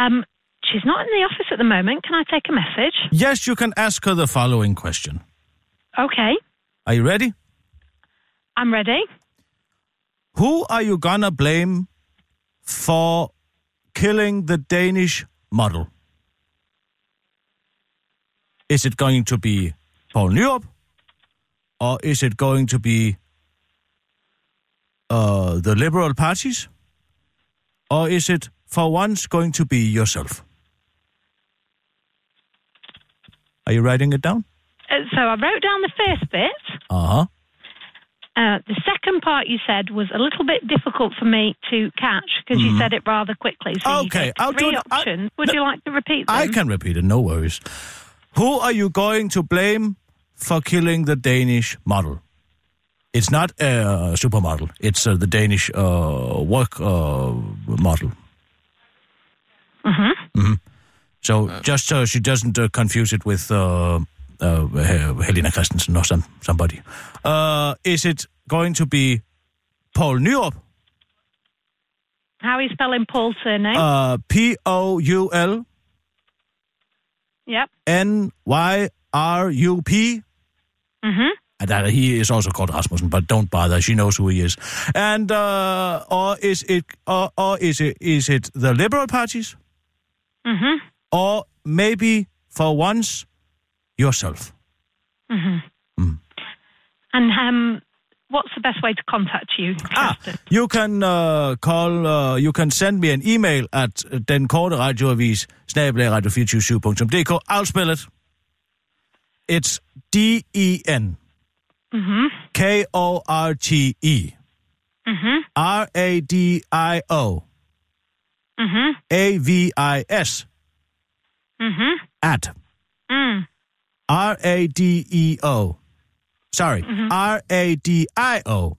Um, she's not in the office at the moment. Can I take a message? Yes, you can ask her the following question. Okay, Are you ready? I'm ready. Who are you gonna blame for killing the Danish model? Is it going to be Paul Nyrup? Or is it going to be uh, the liberal parties? Or is it for once going to be yourself? Are you writing it down? Uh, so I wrote down the first bit. Uh huh. Uh, the second part you said was a little bit difficult for me to catch because you Mhm. said it rather quickly. So Okay, I'll do three it- I- options. Would you like to repeat them? I can repeat it, no worries. Who are you going to blame for killing the Danish model? It's not a supermodel. It's uh, the Danish uh, work uh, model. Mhm. hmm So just so she doesn't uh, confuse it with uh, uh, Helena Christensen or some somebody. Uh, is it going to be Paul Nyrup? How are you spelling Paul's surname? Uh, P O U L yep. N Y R U P. Mhm. And that he is also called Rasmussen, but don't bother. She knows who he is. And uh, or is it or, or is it is it the liberal parties, Mhm. or maybe for once yourself? Mhm. Mm. And um, what's the best way to contact you? Ah, you can uh, call. Uh, you can send me an email at uh, den korte radioavis snabelag radio247.dk. I'll spell it. It's D E N Mhm. K O R T E Mhm. R A D I O Mhm. A V I S Mhm. at Mm. R A D E O. Sorry, R A D I O.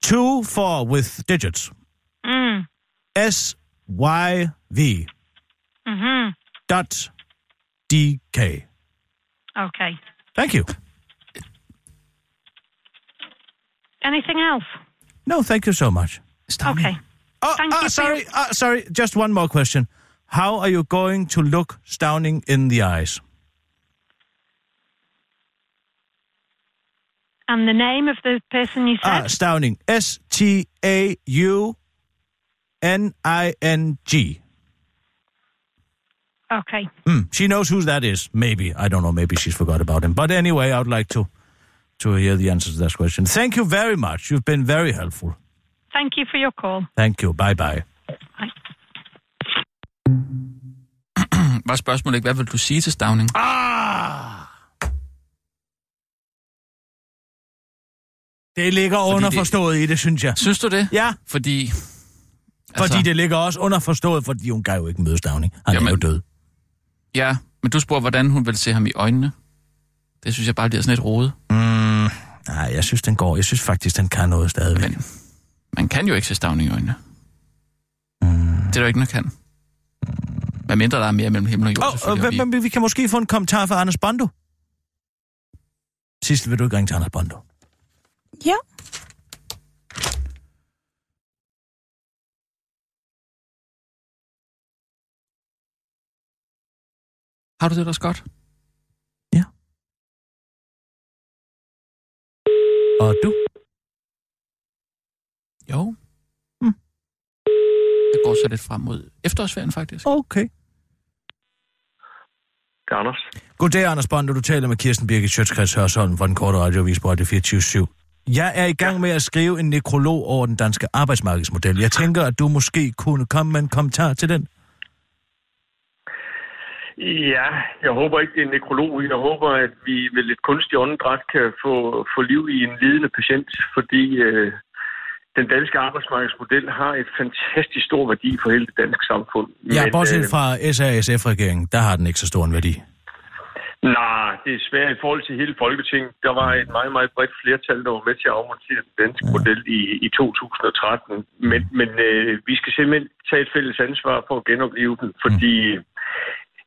Two four with digits. Mm. S Y V dot D K. Okay. Thank you. Anything else? No, thank you so much. Okay. Oh, Thank ah, you sorry, ah, sorry. Just one more question. How are you going to look Stowning in the eyes? And the name of the person you Ah, said? Stowning. S T A U N I N G. okay. Hmm, she knows who that is. Maybe I don't know. Maybe she's forgot about him. But anyway, I would like to to hear the answer to that question. Thank you very much. You've been very helpful. Thank you for your call. Thank you. Bye bye. <clears throat> Var spørgsmålet ikke, hvad vil du sige til Stavning? Ah! Det ligger Fordi underforstået i det, synes jeg. Synes du det? Ja. Fordi... Fordi det ligger også underforstået, fordi hun kan jo ikke møde Stavning. Han Jamen, er jo død. Ja, men du spurgte, hvordan hun vil se ham i øjnene. Det synes jeg bare bliver sådan et rode. Mm, nej, jeg synes, den går. Jeg synes faktisk, den kan noget stadigvæk. Men man kan jo ikke se Stavning i øjnene. Mm. Det er der jo ikke, man kan. Hvad mindre der er mere mellem himmel og jord, Oh, vi- vi... vi kan måske få en kommentar fra Anders Bondo. Sidst vil du ikke ringe til Anders Bondo. Ja. Har du det også godt? Ja. Og du? Jo. Hmm. Jeg går så lidt frem mod efterårsferien, faktisk. Okay. Det er Anders. Goddag, Anders Bond, du taler med Kirsten Birgit Sjøtskreds Hørsholm fra den korte radioavis på Radio 24 jeg er i gang med at skrive en nekrolog over den danske arbejdsmarkedsmodel. Jeg tænker, at du måske kunne komme med en kommentar til den. Ja, jeg håber ikke, det er en nekrolog. Jeg håber, at vi med lidt kunstig åndedræt kan få, få liv i en lidende patient, fordi øh, den danske arbejdsmarkedsmodel har et fantastisk stor værdi for hele det danske samfund. Ja, bortset fra SASF-regeringen, der har den ikke så stor en værdi. Nej, det er svært i forhold til hele Folketinget. Der var et meget, meget bredt flertal, der var med til at afmontere den danske ja. model i, i 2013. Men, men øh, vi skal simpelthen tage et fælles ansvar for at genopleve den, fordi mm.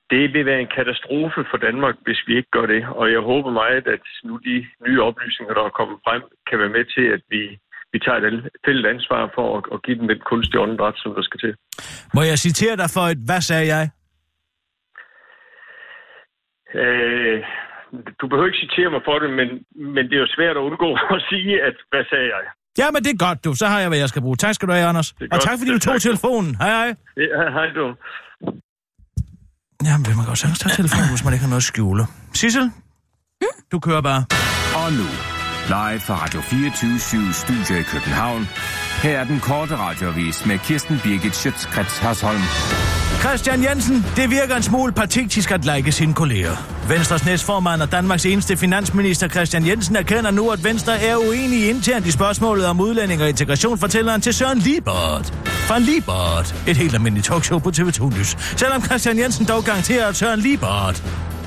Det vil være en katastrofe for Danmark, hvis vi ikke gør det. Og jeg håber meget, at nu de nye oplysninger, der er kommet frem, kan være med til, at vi, vi tager et fælles ansvar for at, at give den den kunstige åndedræt, som der skal til. Må jeg citere dig for et, hvad sagde jeg? Øh, du behøver ikke citere mig for det, men, men det er jo svært at undgå <laughs> at sige, at hvad sagde jeg? Ja, men det er godt, du. Så har jeg, hvad jeg skal bruge. Tak skal du have, Anders. Og tak, fordi du tog telefonen. Hej, hej. Ja, hej du. Jamen, vil man godt sagtens tage <clears throat> telefonen, hvis man ikke har noget at skjule. Sissel, du kører bare. Og nu, live fra Radio 24 Studio i København. Her er den korte radiovis med Kirsten Birgit Schøtzgrads Hasholm. Christian Jensen, det virker en smule patetisk at like sine kolleger. Venstres næstformand og Danmarks eneste finansminister Christian Jensen erkender nu, at Venstre er uenig internt i spørgsmålet om udlænding og integration, fortæller han til Søren Liebert. Fra Liebert, et helt almindeligt talkshow på TV2 News. Selvom Christian Jensen dog garanterer, at Søren Liebert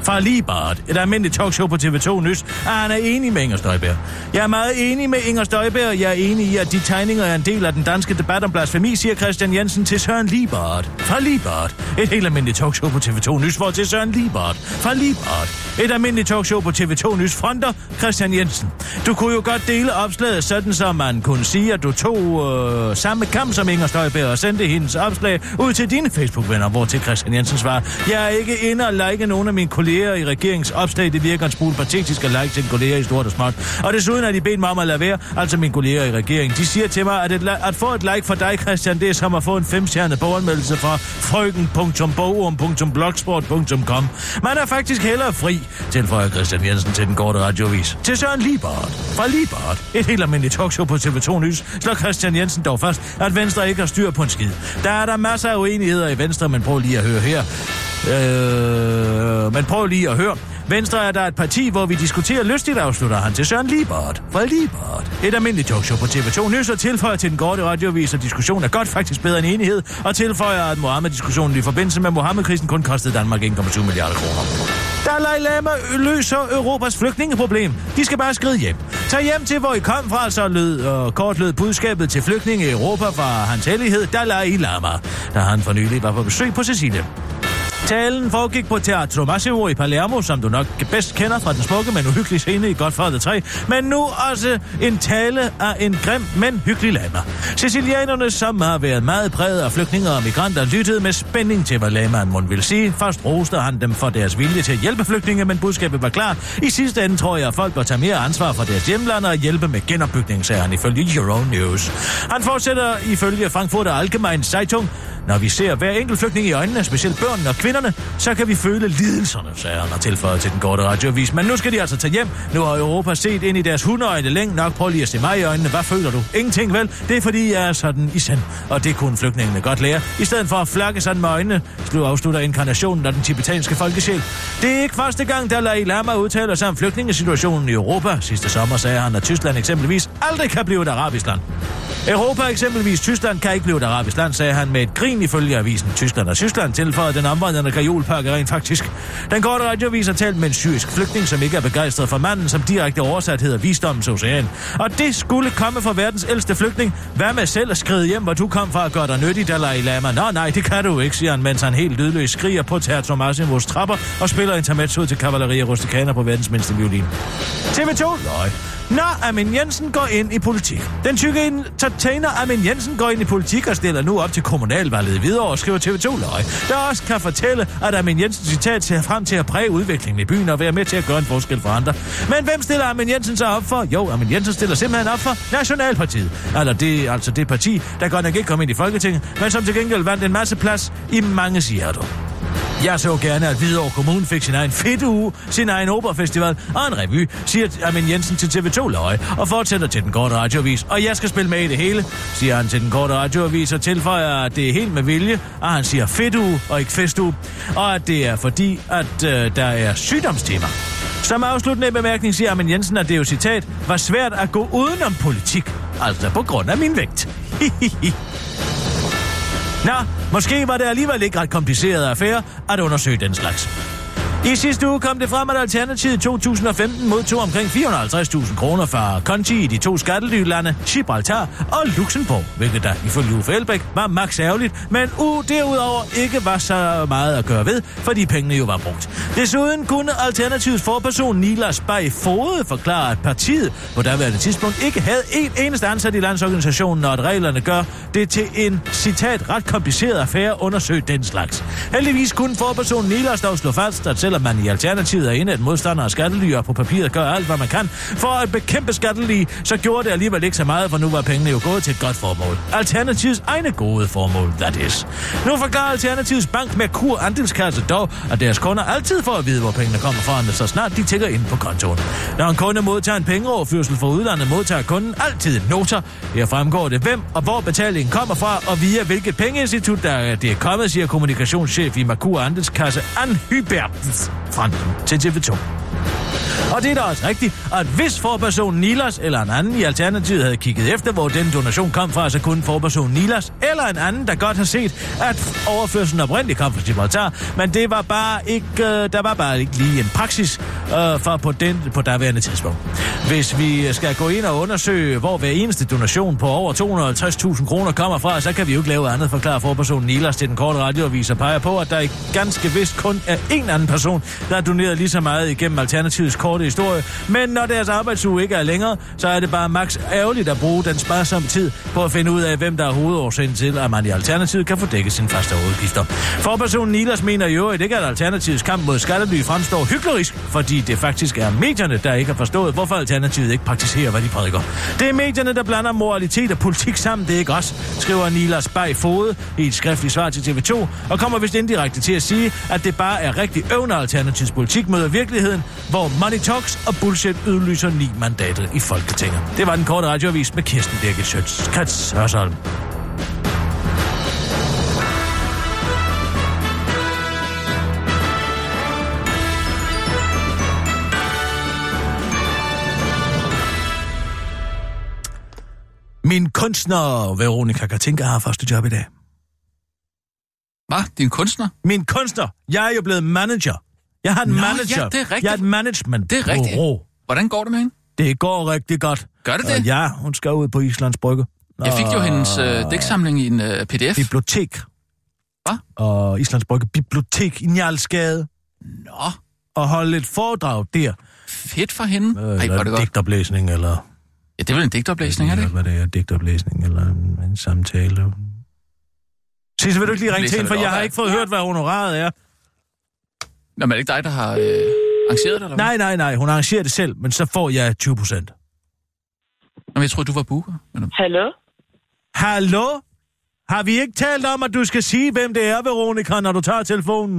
fra Libart, et almindeligt talkshow på TV2 Nys, at han er enig med Inger Støjberg. Jeg er meget enig med Inger Støjberg. Jeg er enig i, at de tegninger er en del af den danske debat om blasfemi, siger Christian Jensen til Søren Libart. Fra Libart, et helt almindeligt talkshow på TV2 Nys, hvor til Søren Libart. Fra Libart, et almindeligt talkshow på TV2 Nys, fronter Christian Jensen. Du kunne jo godt dele opslaget sådan, så man kunne sige, at du tog øh, samme kamp som Inger Støjberg og sendte hendes opslag ud til dine Facebook-venner, hvor til Christian Jensen svarer, jeg er ikke inde og like nogen af mine kolleger i regeringens opslag. Det virker en smule patetisk at like til kolleger i stort og småt. Og desuden har de bedt mig om at lade være, altså mine kolleger i regeringen. De siger til mig, at, et, at få et like fra dig, Christian, det er som at få en femstjerne boganmeldelse fra frøken.bogen.blogsport.com. Man er faktisk hellere fri, tilføjer Christian Jensen til den korte radiovis. Til Søren Libert. Fra Libert, et helt almindeligt talkshow på TV2 Nys, slår Christian Jensen dog fast, at Venstre ikke har styr på en skid. Der er der masser af uenigheder i Venstre, men prøv lige at høre her. Øh, men prøv lige at høre. Venstre er der et parti, hvor vi diskuterer lystigt, afslutter han til Søren Liebert. Fra Liebert. Et almindeligt talkshow på TV2 Nys og tilføjer til den korte radiovis, at diskussion er godt faktisk bedre end enighed, og tilføjer, at Mohammed-diskussionen i forbindelse med Mohammed-krisen kun kostede Danmark 1,7 milliarder kroner. Dalai Lama løser Europas flygtningeproblem. De skal bare skride hjem. Tag hjem til, hvor I kom fra, så lød øh, og kort lød budskabet til flygtninge i Europa fra hans hellighed Dalai Lama, da han for nylig var på besøg på Sicilien. Talen foregik på Teatro Massimo i Palermo, som du nok bedst kender fra den smukke, men uhyggelige scene i Godfather 3, men nu også en tale af en grim, men hyggelig lama. Sicilianerne, som har været meget præget af flygtninge og migranter, lyttede med spænding til, hvad lamaen må vil sige. Først roste han dem for deres vilje til at hjælpe flygtninge, men budskabet var klar. I sidste ende tror jeg, at folk bør tage mere ansvar for deres hjemland og hjælpe med genopbygning, sagde han ifølge Euro News. Han fortsætter ifølge Frankfurter Allgemeine Zeitung, når vi ser hver enkelt flygtning i øjnene, specielt børn og kvinderne, så kan vi føle lidelserne, sagde han og tilføjet til den korte radiovis. Men nu skal de altså tage hjem. Nu har Europa set ind i deres hundeøjne længe nok. Prøv lige at se mig i øjnene. Hvad føler du? Ingenting vel? Det er fordi, jeg er sådan i sand. Og det kunne flygtningene godt lære. I stedet for at flakke sådan med øjnene, slog afslutter inkarnationen af den tibetanske folkesjæl. Det er ikke første gang, der Dalai Lama udtaler sig om flygtningesituationen i Europa. Sidste sommer sagde han, at Tyskland eksempelvis aldrig kan blive et arabisk land. Europa eksempelvis Tyskland kan ikke blive et arabisk land, sagde han med et grin ifølge avisen Tyskland og Tyskland tilføjede den omvandrende kajolpakke rent faktisk. Den korte radiovis har talt med en syrisk flygtning, som ikke er begejstret for manden, som direkte oversat hedder Visdommens Ocean. Og det skulle komme fra verdens ældste flygtning. Hvad med selv at skride hjem, hvor du kom fra at gøre dig nyttig, Dalai Lama? Nå nej, det kan du ikke, siger han, mens han helt lydløst skriger på Terzo Massimos trapper og spiller intermezzo til Cavalleria Rusticana på verdens mindste violin. TV2 Løg. Når Amin Jensen går ind i politik. Den tykke entertainer Amin Jensen går ind i politik og stiller nu op til kommunalvalget i Hvidovre, skriver TV2 Løg, der også kan fortælle, at Amin Jensen citat ser frem til at præge udviklingen i byen og være med til at gøre en forskel for andre. Men hvem stiller Amin Jensen så op for? Jo, Amin Jensen stiller simpelthen op for Nationalpartiet. Eller det, altså det parti, der godt nok ikke kom ind i Folketinget, men som til gengæld vandt en masse plads i mange hjerter. Jeg så gerne, at Hvidovre Kommune fik sin egen fedt uge, sin egen operafestival og en revy, siger Armin Jensen til TV2 Løje, og fortsætter til den korte radioavis. Og jeg skal spille med i det hele, siger han til den korte radioavis, og tilføjer, at det er helt med vilje, og han siger fedt uge og ikke festuge, og at det er fordi, at øh, der er sygdomstema. Som afsluttende bemærkning siger Armin Jensen, at det jo citat, var svært at gå udenom politik, altså på grund af min vægt. <laughs> Nå, måske var det alligevel ikke ret kompliceret affære at undersøge den slags. I sidste uge kom det frem, at Alternativet i 2015 modtog omkring 450.000 kroner fra konti i de to skattelylande Gibraltar og Luxembourg, hvilket der ifølge Uffe Elbæk var max ærgerligt, men u derudover ikke var så meget at gøre ved, fordi pengene jo var brugt. Desuden kunne Alternativets forperson Nilas Bay Fode forklare, at partiet på daværende tidspunkt ikke havde en eneste ansat i landsorganisationen, og at reglerne gør det til en, citat, ret kompliceret affære at undersøge den slags. Heldigvis kunne forpersonen Nilas dog slå fast, at selvom man i Alternativet er inde at modstander af skattelyer på papiret gør alt, hvad man kan for at bekæmpe skattely, så gjorde det alligevel ikke så meget, for nu var pengene jo gået til et godt formål. Alternativets egne gode formål, that is. Nu forklarer Alternativets bank Merkur Andelskasse dog, at deres kunder altid får at vide, hvor pengene kommer fra, så snart de tækker ind på kontoen. Når en kunde modtager en pengeoverførsel fra udlandet, modtager kunden altid noter. Her fremgår det, hvem og hvor betalingen kommer fra, og via hvilket pengeinstitut der det er kommet, siger kommunikationschef i Merkur Andelskasse Ann Hybertens fra til TV2. Og det er da også rigtigt, at hvis forpersonen Nilas eller en anden i Alternativet havde kigget efter, hvor den donation kom fra, så kunne forpersonen Nilas eller en anden, der godt har set, at overførselen oprindeligt kom fra Gibraltar, men det var bare ikke, øh, der var bare ikke lige en praksis øh, for på, den, på daværende tidspunkt. Hvis vi skal gå ind og undersøge, hvor hver eneste donation på over 250.000 kroner kommer fra, så kan vi jo ikke lave andet, forklare forpersonen Nilas til den korte radioavis og peger på, at der ganske vist kun er en anden person, der har doneret lige så meget igennem Alternativets korte historie. Men når deres arbejdsuge ikke er længere, så er det bare max ærgerligt at bruge den sparsomme tid på at finde ud af, hvem der er hovedårsagen til, at man i Alternativet kan få dækket sin faste udgifter. Forpersonen Nilas mener jo, at ikke at Alternativets kamp mod skattely fremstår hyklerisk, fordi det faktisk er medierne, der ikke har forstået, hvorfor Alternativet ikke praktiserer, hvad de prædiker. Det er medierne, der blander moralitet og politik sammen, det er ikke os, skriver Nilas Bay Fode i et skriftligt svar til TV2, og kommer vist indirekte til at sige, at det bare er rigtig øvne Alternativets politik møder virkeligheden, hvor money talks og bullshit udlyser ni mandater i Folketinget. Det var den korte radioavis med Kirsten Birgit Schøtz. Krets Hørsholm. Min kunstner, Veronika Katinka, har første job i dag. Hvad? Din kunstner? Min kunstner. Jeg er jo blevet manager. Jeg har en Nå, manager. ja, det er rigtigt. Jeg er et management. Det er rigtigt. bureau. Hvordan går det med hende? Det går rigtig godt. Gør det det? ja, hun skal ud på Islands Brygge. Jeg fik jo hendes øh, dæksamling i en øh, pdf. Bibliotek. Hvad? Og Islands Brygge Bibliotek i Njalsgade. Nå. Og holde et foredrag der. Fedt for hende. Øh, Ej, er eller det en godt. digtoplæsning, eller... Ja, det er vel en digtoplæsning, er det ikke? Hvad det er, digtoplæsning, eller en, en samtale. Sisse, vil du ikke lige ringe til hende, for jeg har ikke fået hørt, hvad honoraret er. Nå, men er det ikke dig, der har øh, arrangeret det, eller hvad? Nej, nej, nej, hun arrangerer det selv, men så får jeg 20 procent. Nå, men jeg troede, du var booker. Men... Hallo? Hallo? Har vi ikke talt om, at du skal sige, hvem det er, Veronica, når du tager telefonen?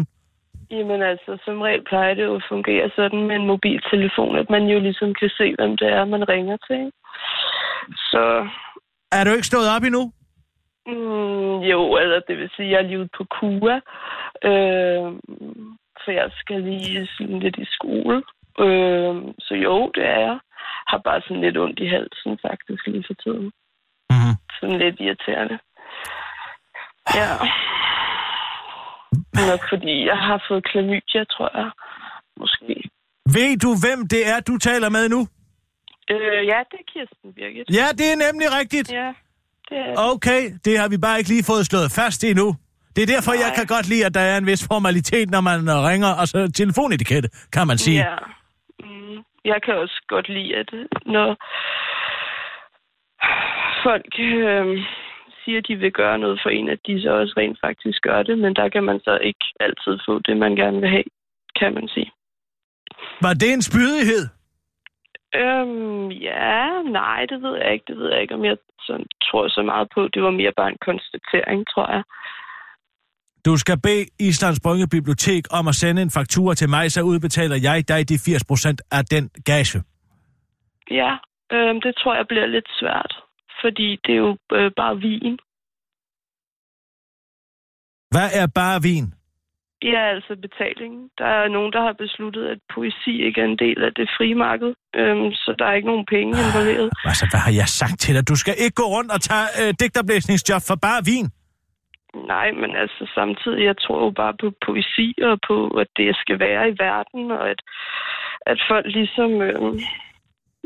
Jamen altså, som regel plejer det jo at fungere sådan med en mobiltelefon, at man jo ligesom kan se, hvem det er, man ringer til. Så Er du ikke stået op endnu? mm, jo, altså det vil sige, at jeg er lige ude på KUA, øh, for jeg skal lige sådan lidt i skole. Øh, så jo, det er jeg. Har bare sådan lidt ondt i halsen faktisk lige for tiden. Mm-hmm. Sådan lidt irriterende. Ja. Nok fordi jeg har fået klamydia, tror jeg. Måske. Ved du, hvem det er, du taler med nu? Øh, ja, det er Kirsten Birgit. Ja, det er nemlig rigtigt. Ja, det er Okay, det har vi bare ikke lige fået slået fast endnu. Det er derfor, Nej. jeg kan godt lide, at der er en vis formalitet, når man øh, ringer. Altså telefonetikette, kan man sige. Ja. Mm, jeg kan også godt lide, at når... folk øh, siger, at de vil gøre noget for en, at de så også rent faktisk gør det, men der kan man så ikke altid få det, man gerne vil have, kan man sige. Var det en spydighed? Øhm, ja, nej, det ved jeg ikke. Det ved jeg ikke, om jeg sådan, tror så meget på. Det var mere bare en konstatering, tror jeg. Du skal bede Islands Brygge Bibliotek om at sende en faktura til mig, så udbetaler jeg dig de 80% af den gage. Ja, øhm, det tror jeg bliver lidt svært, fordi det er jo øh, bare vin. Hvad er bare vin? Ja, altså betalingen. Der er nogen, der har besluttet, at poesi ikke er en del af det frie marked, øhm, så der er ikke nogen penge involveret. Altså, hvad har jeg sagt til dig? Du skal ikke gå rundt og tage øh, digterblæsningsjob for bare vin. Nej, men altså samtidig, jeg tror jo bare på poesi og på, at det skal være i verden, og at, at folk ligesom... Øh,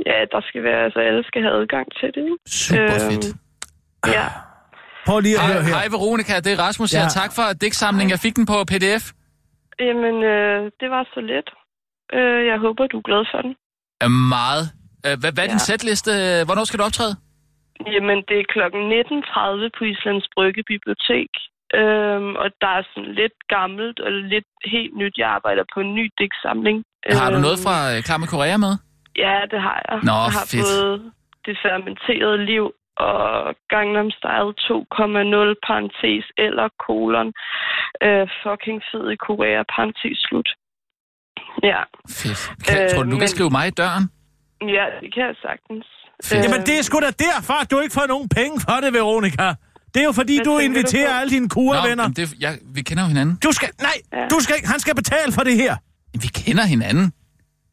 ja, der skal være, altså alle skal have adgang til det. Ikke? Super fedt. Ja. Prøv lige at Hej, høre her. hej Veronica, det er Rasmus her. Ja. Tak for digtsamlingen. Jeg fik den på pdf. Jamen, øh, det var så let. Øh, jeg håber, du er glad for den. Er meget. Øh, Hvad, hvad er din Ja. sætliste? Hvornår skal du optræde? Jamen, det er klokken 19.30 på Islands Brygge Bibliotek. Øhm, og der er sådan lidt gammelt og lidt helt nyt. Jeg arbejder på en ny digtsamling. Har du Øhm, noget fra øh, Klar med Korea med? Ja, det har jeg. Nå, jeg har fedt. både det fermenterede liv og Gangnam Style 2,0 parentes eller kolon øh, fucking fed i Korea parentes slut. Ja. Fedt. Kan, Øh, tror du, du kan men- skrive mig i døren? Ja, det kan jeg sagtens. Fedt. Jamen, det er sgu da derfor, at du ikke får nogen penge for det, Veronica. Det er jo fordi, Hvad du tænker du inviterer på? alle dine kurevenner. men det, jeg, vi kender jo hinanden. Du skal... Nej, du skal ikke... Han skal betale for det her. Vi kender hinanden.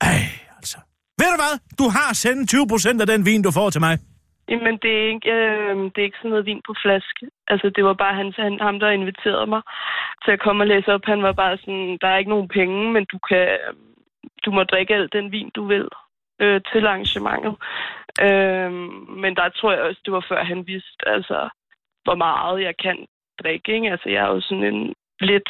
Ej, altså. Ved du hvad? Du har sendt 20 procent af den vin, du får til mig. Jamen, det er, ikke, øh, det er ikke sådan noget vin på flaske. Altså, det var bare han, han, ham, der inviterede mig til at komme og læse op. Han var bare sådan, der er ikke nogen penge, men du kan, du må drikke al den vin, du vil øh, til arrangementet. Øh, men der tror jeg også, det var før han vidste, altså, hvor meget jeg kan drikke. Ikke? Altså, jeg er jo sådan en lidt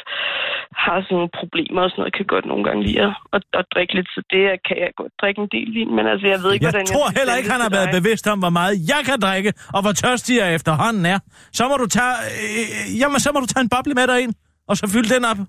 har sådan nogle problemer og sådan noget, kan godt nogle gange lide at, at, at drikke lidt, så det kan jeg godt drikke en del vin, men altså, jeg ved ikke, Jeg hvordan tror skal heller sælge ikke, han har været dig. bevidst om, hvor meget jeg kan drikke, og hvor tørstig jeg efterhånden er. Så må du tage... Øh, jamen, så må du tage en boble med dig ind, og så fylde den op.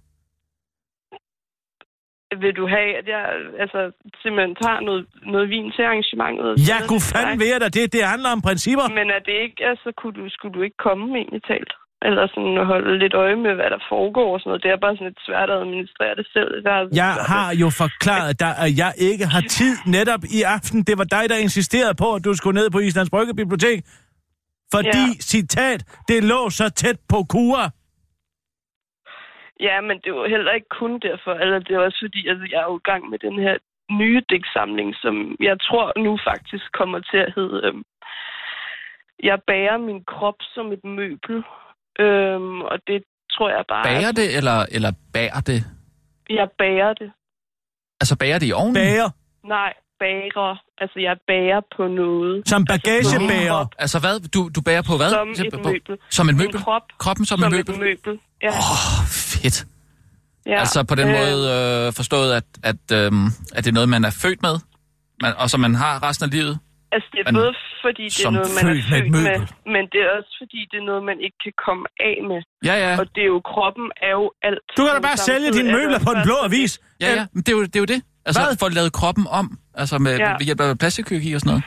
Vil du have, at jeg altså, simpelthen tager noget, noget vin til arrangementet? Jeg kunne fandme ved dig, det, det handler om principper. Men er det ikke, altså, kunne du, skulle du ikke komme egentlig talt? Eller sådan at holde lidt øje med, hvad der foregår og sådan noget. Det er bare sådan lidt svært at administrere det selv. Jeg har, Jeg har jo forklaret dig, at jeg ikke har tid netop i aften. Det var dig, der insisterede på, at du skulle ned på Islands Brygge Bibliotek. Fordi, ja. citat, det lå så tæt på Kura. Ja, men det var heller ikke kun derfor. Eller det er også fordi, altså, jeg er jo i gang med den her nye digtsamling, som jeg tror nu faktisk kommer til at hedde... Øhm, jeg bærer min krop som et møbel. Øhm, og det tror jeg bare... Bager det, eller, eller bærer det? Jeg bærer det. Altså bager det i ovnen? Bager. Nej, bærer. Altså, jeg bærer på noget. Som bagagebærer. Altså, Altså hvad? Du, du bærer på hvad? Som Så- et på- møbel. Som et møbel? krop Kroppen som, som et et møbel? møbel. Ja. Åh, oh, fedt. ja. Altså på den Øh, måde øh, forstået, at, at, øhm, at det er noget, man er født med, man, og som man har resten af livet? Altså, det er Men både fordi, det er noget, man er født med med, men det er også fordi, det er noget, man ikke kan komme af med. Ja, ja. Og det er jo, kroppen er jo alt. Du kan da bare sælge dine er møbler på den blå avis. Ja, ja, men det er jo det. Er jo det. Altså Hvad? for at lave kroppen om, altså med, Ja. ved hjælp af plastikkirurgi og sådan noget.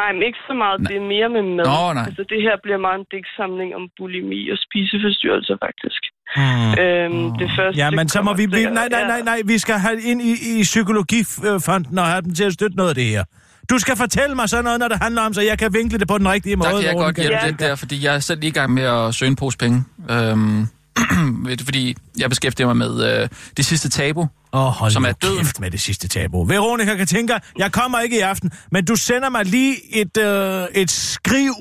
Nej, men ikke så meget. Det er mere med mad. Nå, nej. Altså, det her bliver meget en digtsamling om bulimi og spiseforstyrrelser, faktisk. Hmm. Øhm, det første Ja, men så må vi... til- nej, nej, nej, nej. Vi skal have ind i, i psykologifonden og have dem til at støtte noget af det her. Du skal fortælle mig sådan noget, når det handler om, så jeg kan vinkle det på den rigtige måde. Der kan jeg godt hjælpe lidt der, fordi jeg er selv lige i gang med at søge en pose penge. Øhm, <clears throat> ved du, fordi jeg beskæftiger mig med øh, det sidste tabu, oh, hold som er døden. kæft med det sidste tabu. Veronica kan tænke, jeg kommer ikke i aften, men du sender mig lige et, øh, et skriv.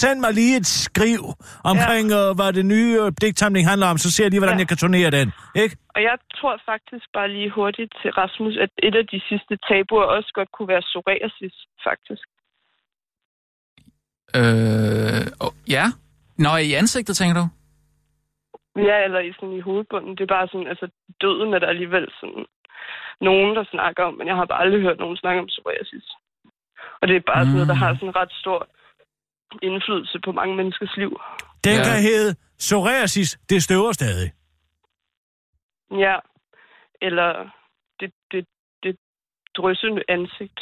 Send mig lige et skriv omkring, ja. øh, hvad det nye øh, digtsamling handler om, så ser jeg lige, hvordan ja. jeg kan turnere den. Ikke? Og jeg tror faktisk bare lige hurtigt til Rasmus, at et af de sidste tabuer også godt kunne være psoriasis, faktisk. Øh, oh, ja. Nå, i ansigtet, tænker du? Ja, eller i, sådan i hovedbunden. Det er bare sådan, altså døden er der alligevel sådan nogen, der snakker om, men jeg har bare aldrig hørt nogen snakke om psoriasis. Og det er bare mm. sådan noget, der har sådan ret stor indflydelse på mange menneskers liv. Den ja. kan hedde psoriasis, det støver stadig. Ja, eller det, det, det dryssende ansigt.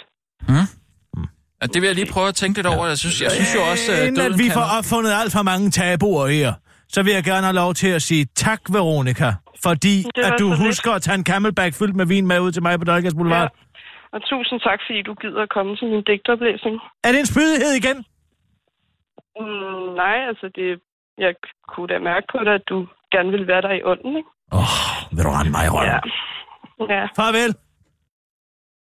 Ja, det vil jeg lige prøve at tænke lidt over. Jeg synes, jeg synes jo også, at Inden at vi kan... får opfundet alt for mange tabuer her, så vil jeg gerne have lov til at sige tak, Veronica, fordi at du så lidt. husker at tage en camelback fyldt med vin med ud til mig på Dolgas Boulevard. Ja. Og tusind tak, fordi du gider at komme til min digtoplæsning. Er det en spydighed igen? Mm, nej, altså det, jeg kunne da mærke på dig, at du gerne vil være der i ånden, ikke? Vil du rende mig i røven? Ja. ja. Farvel.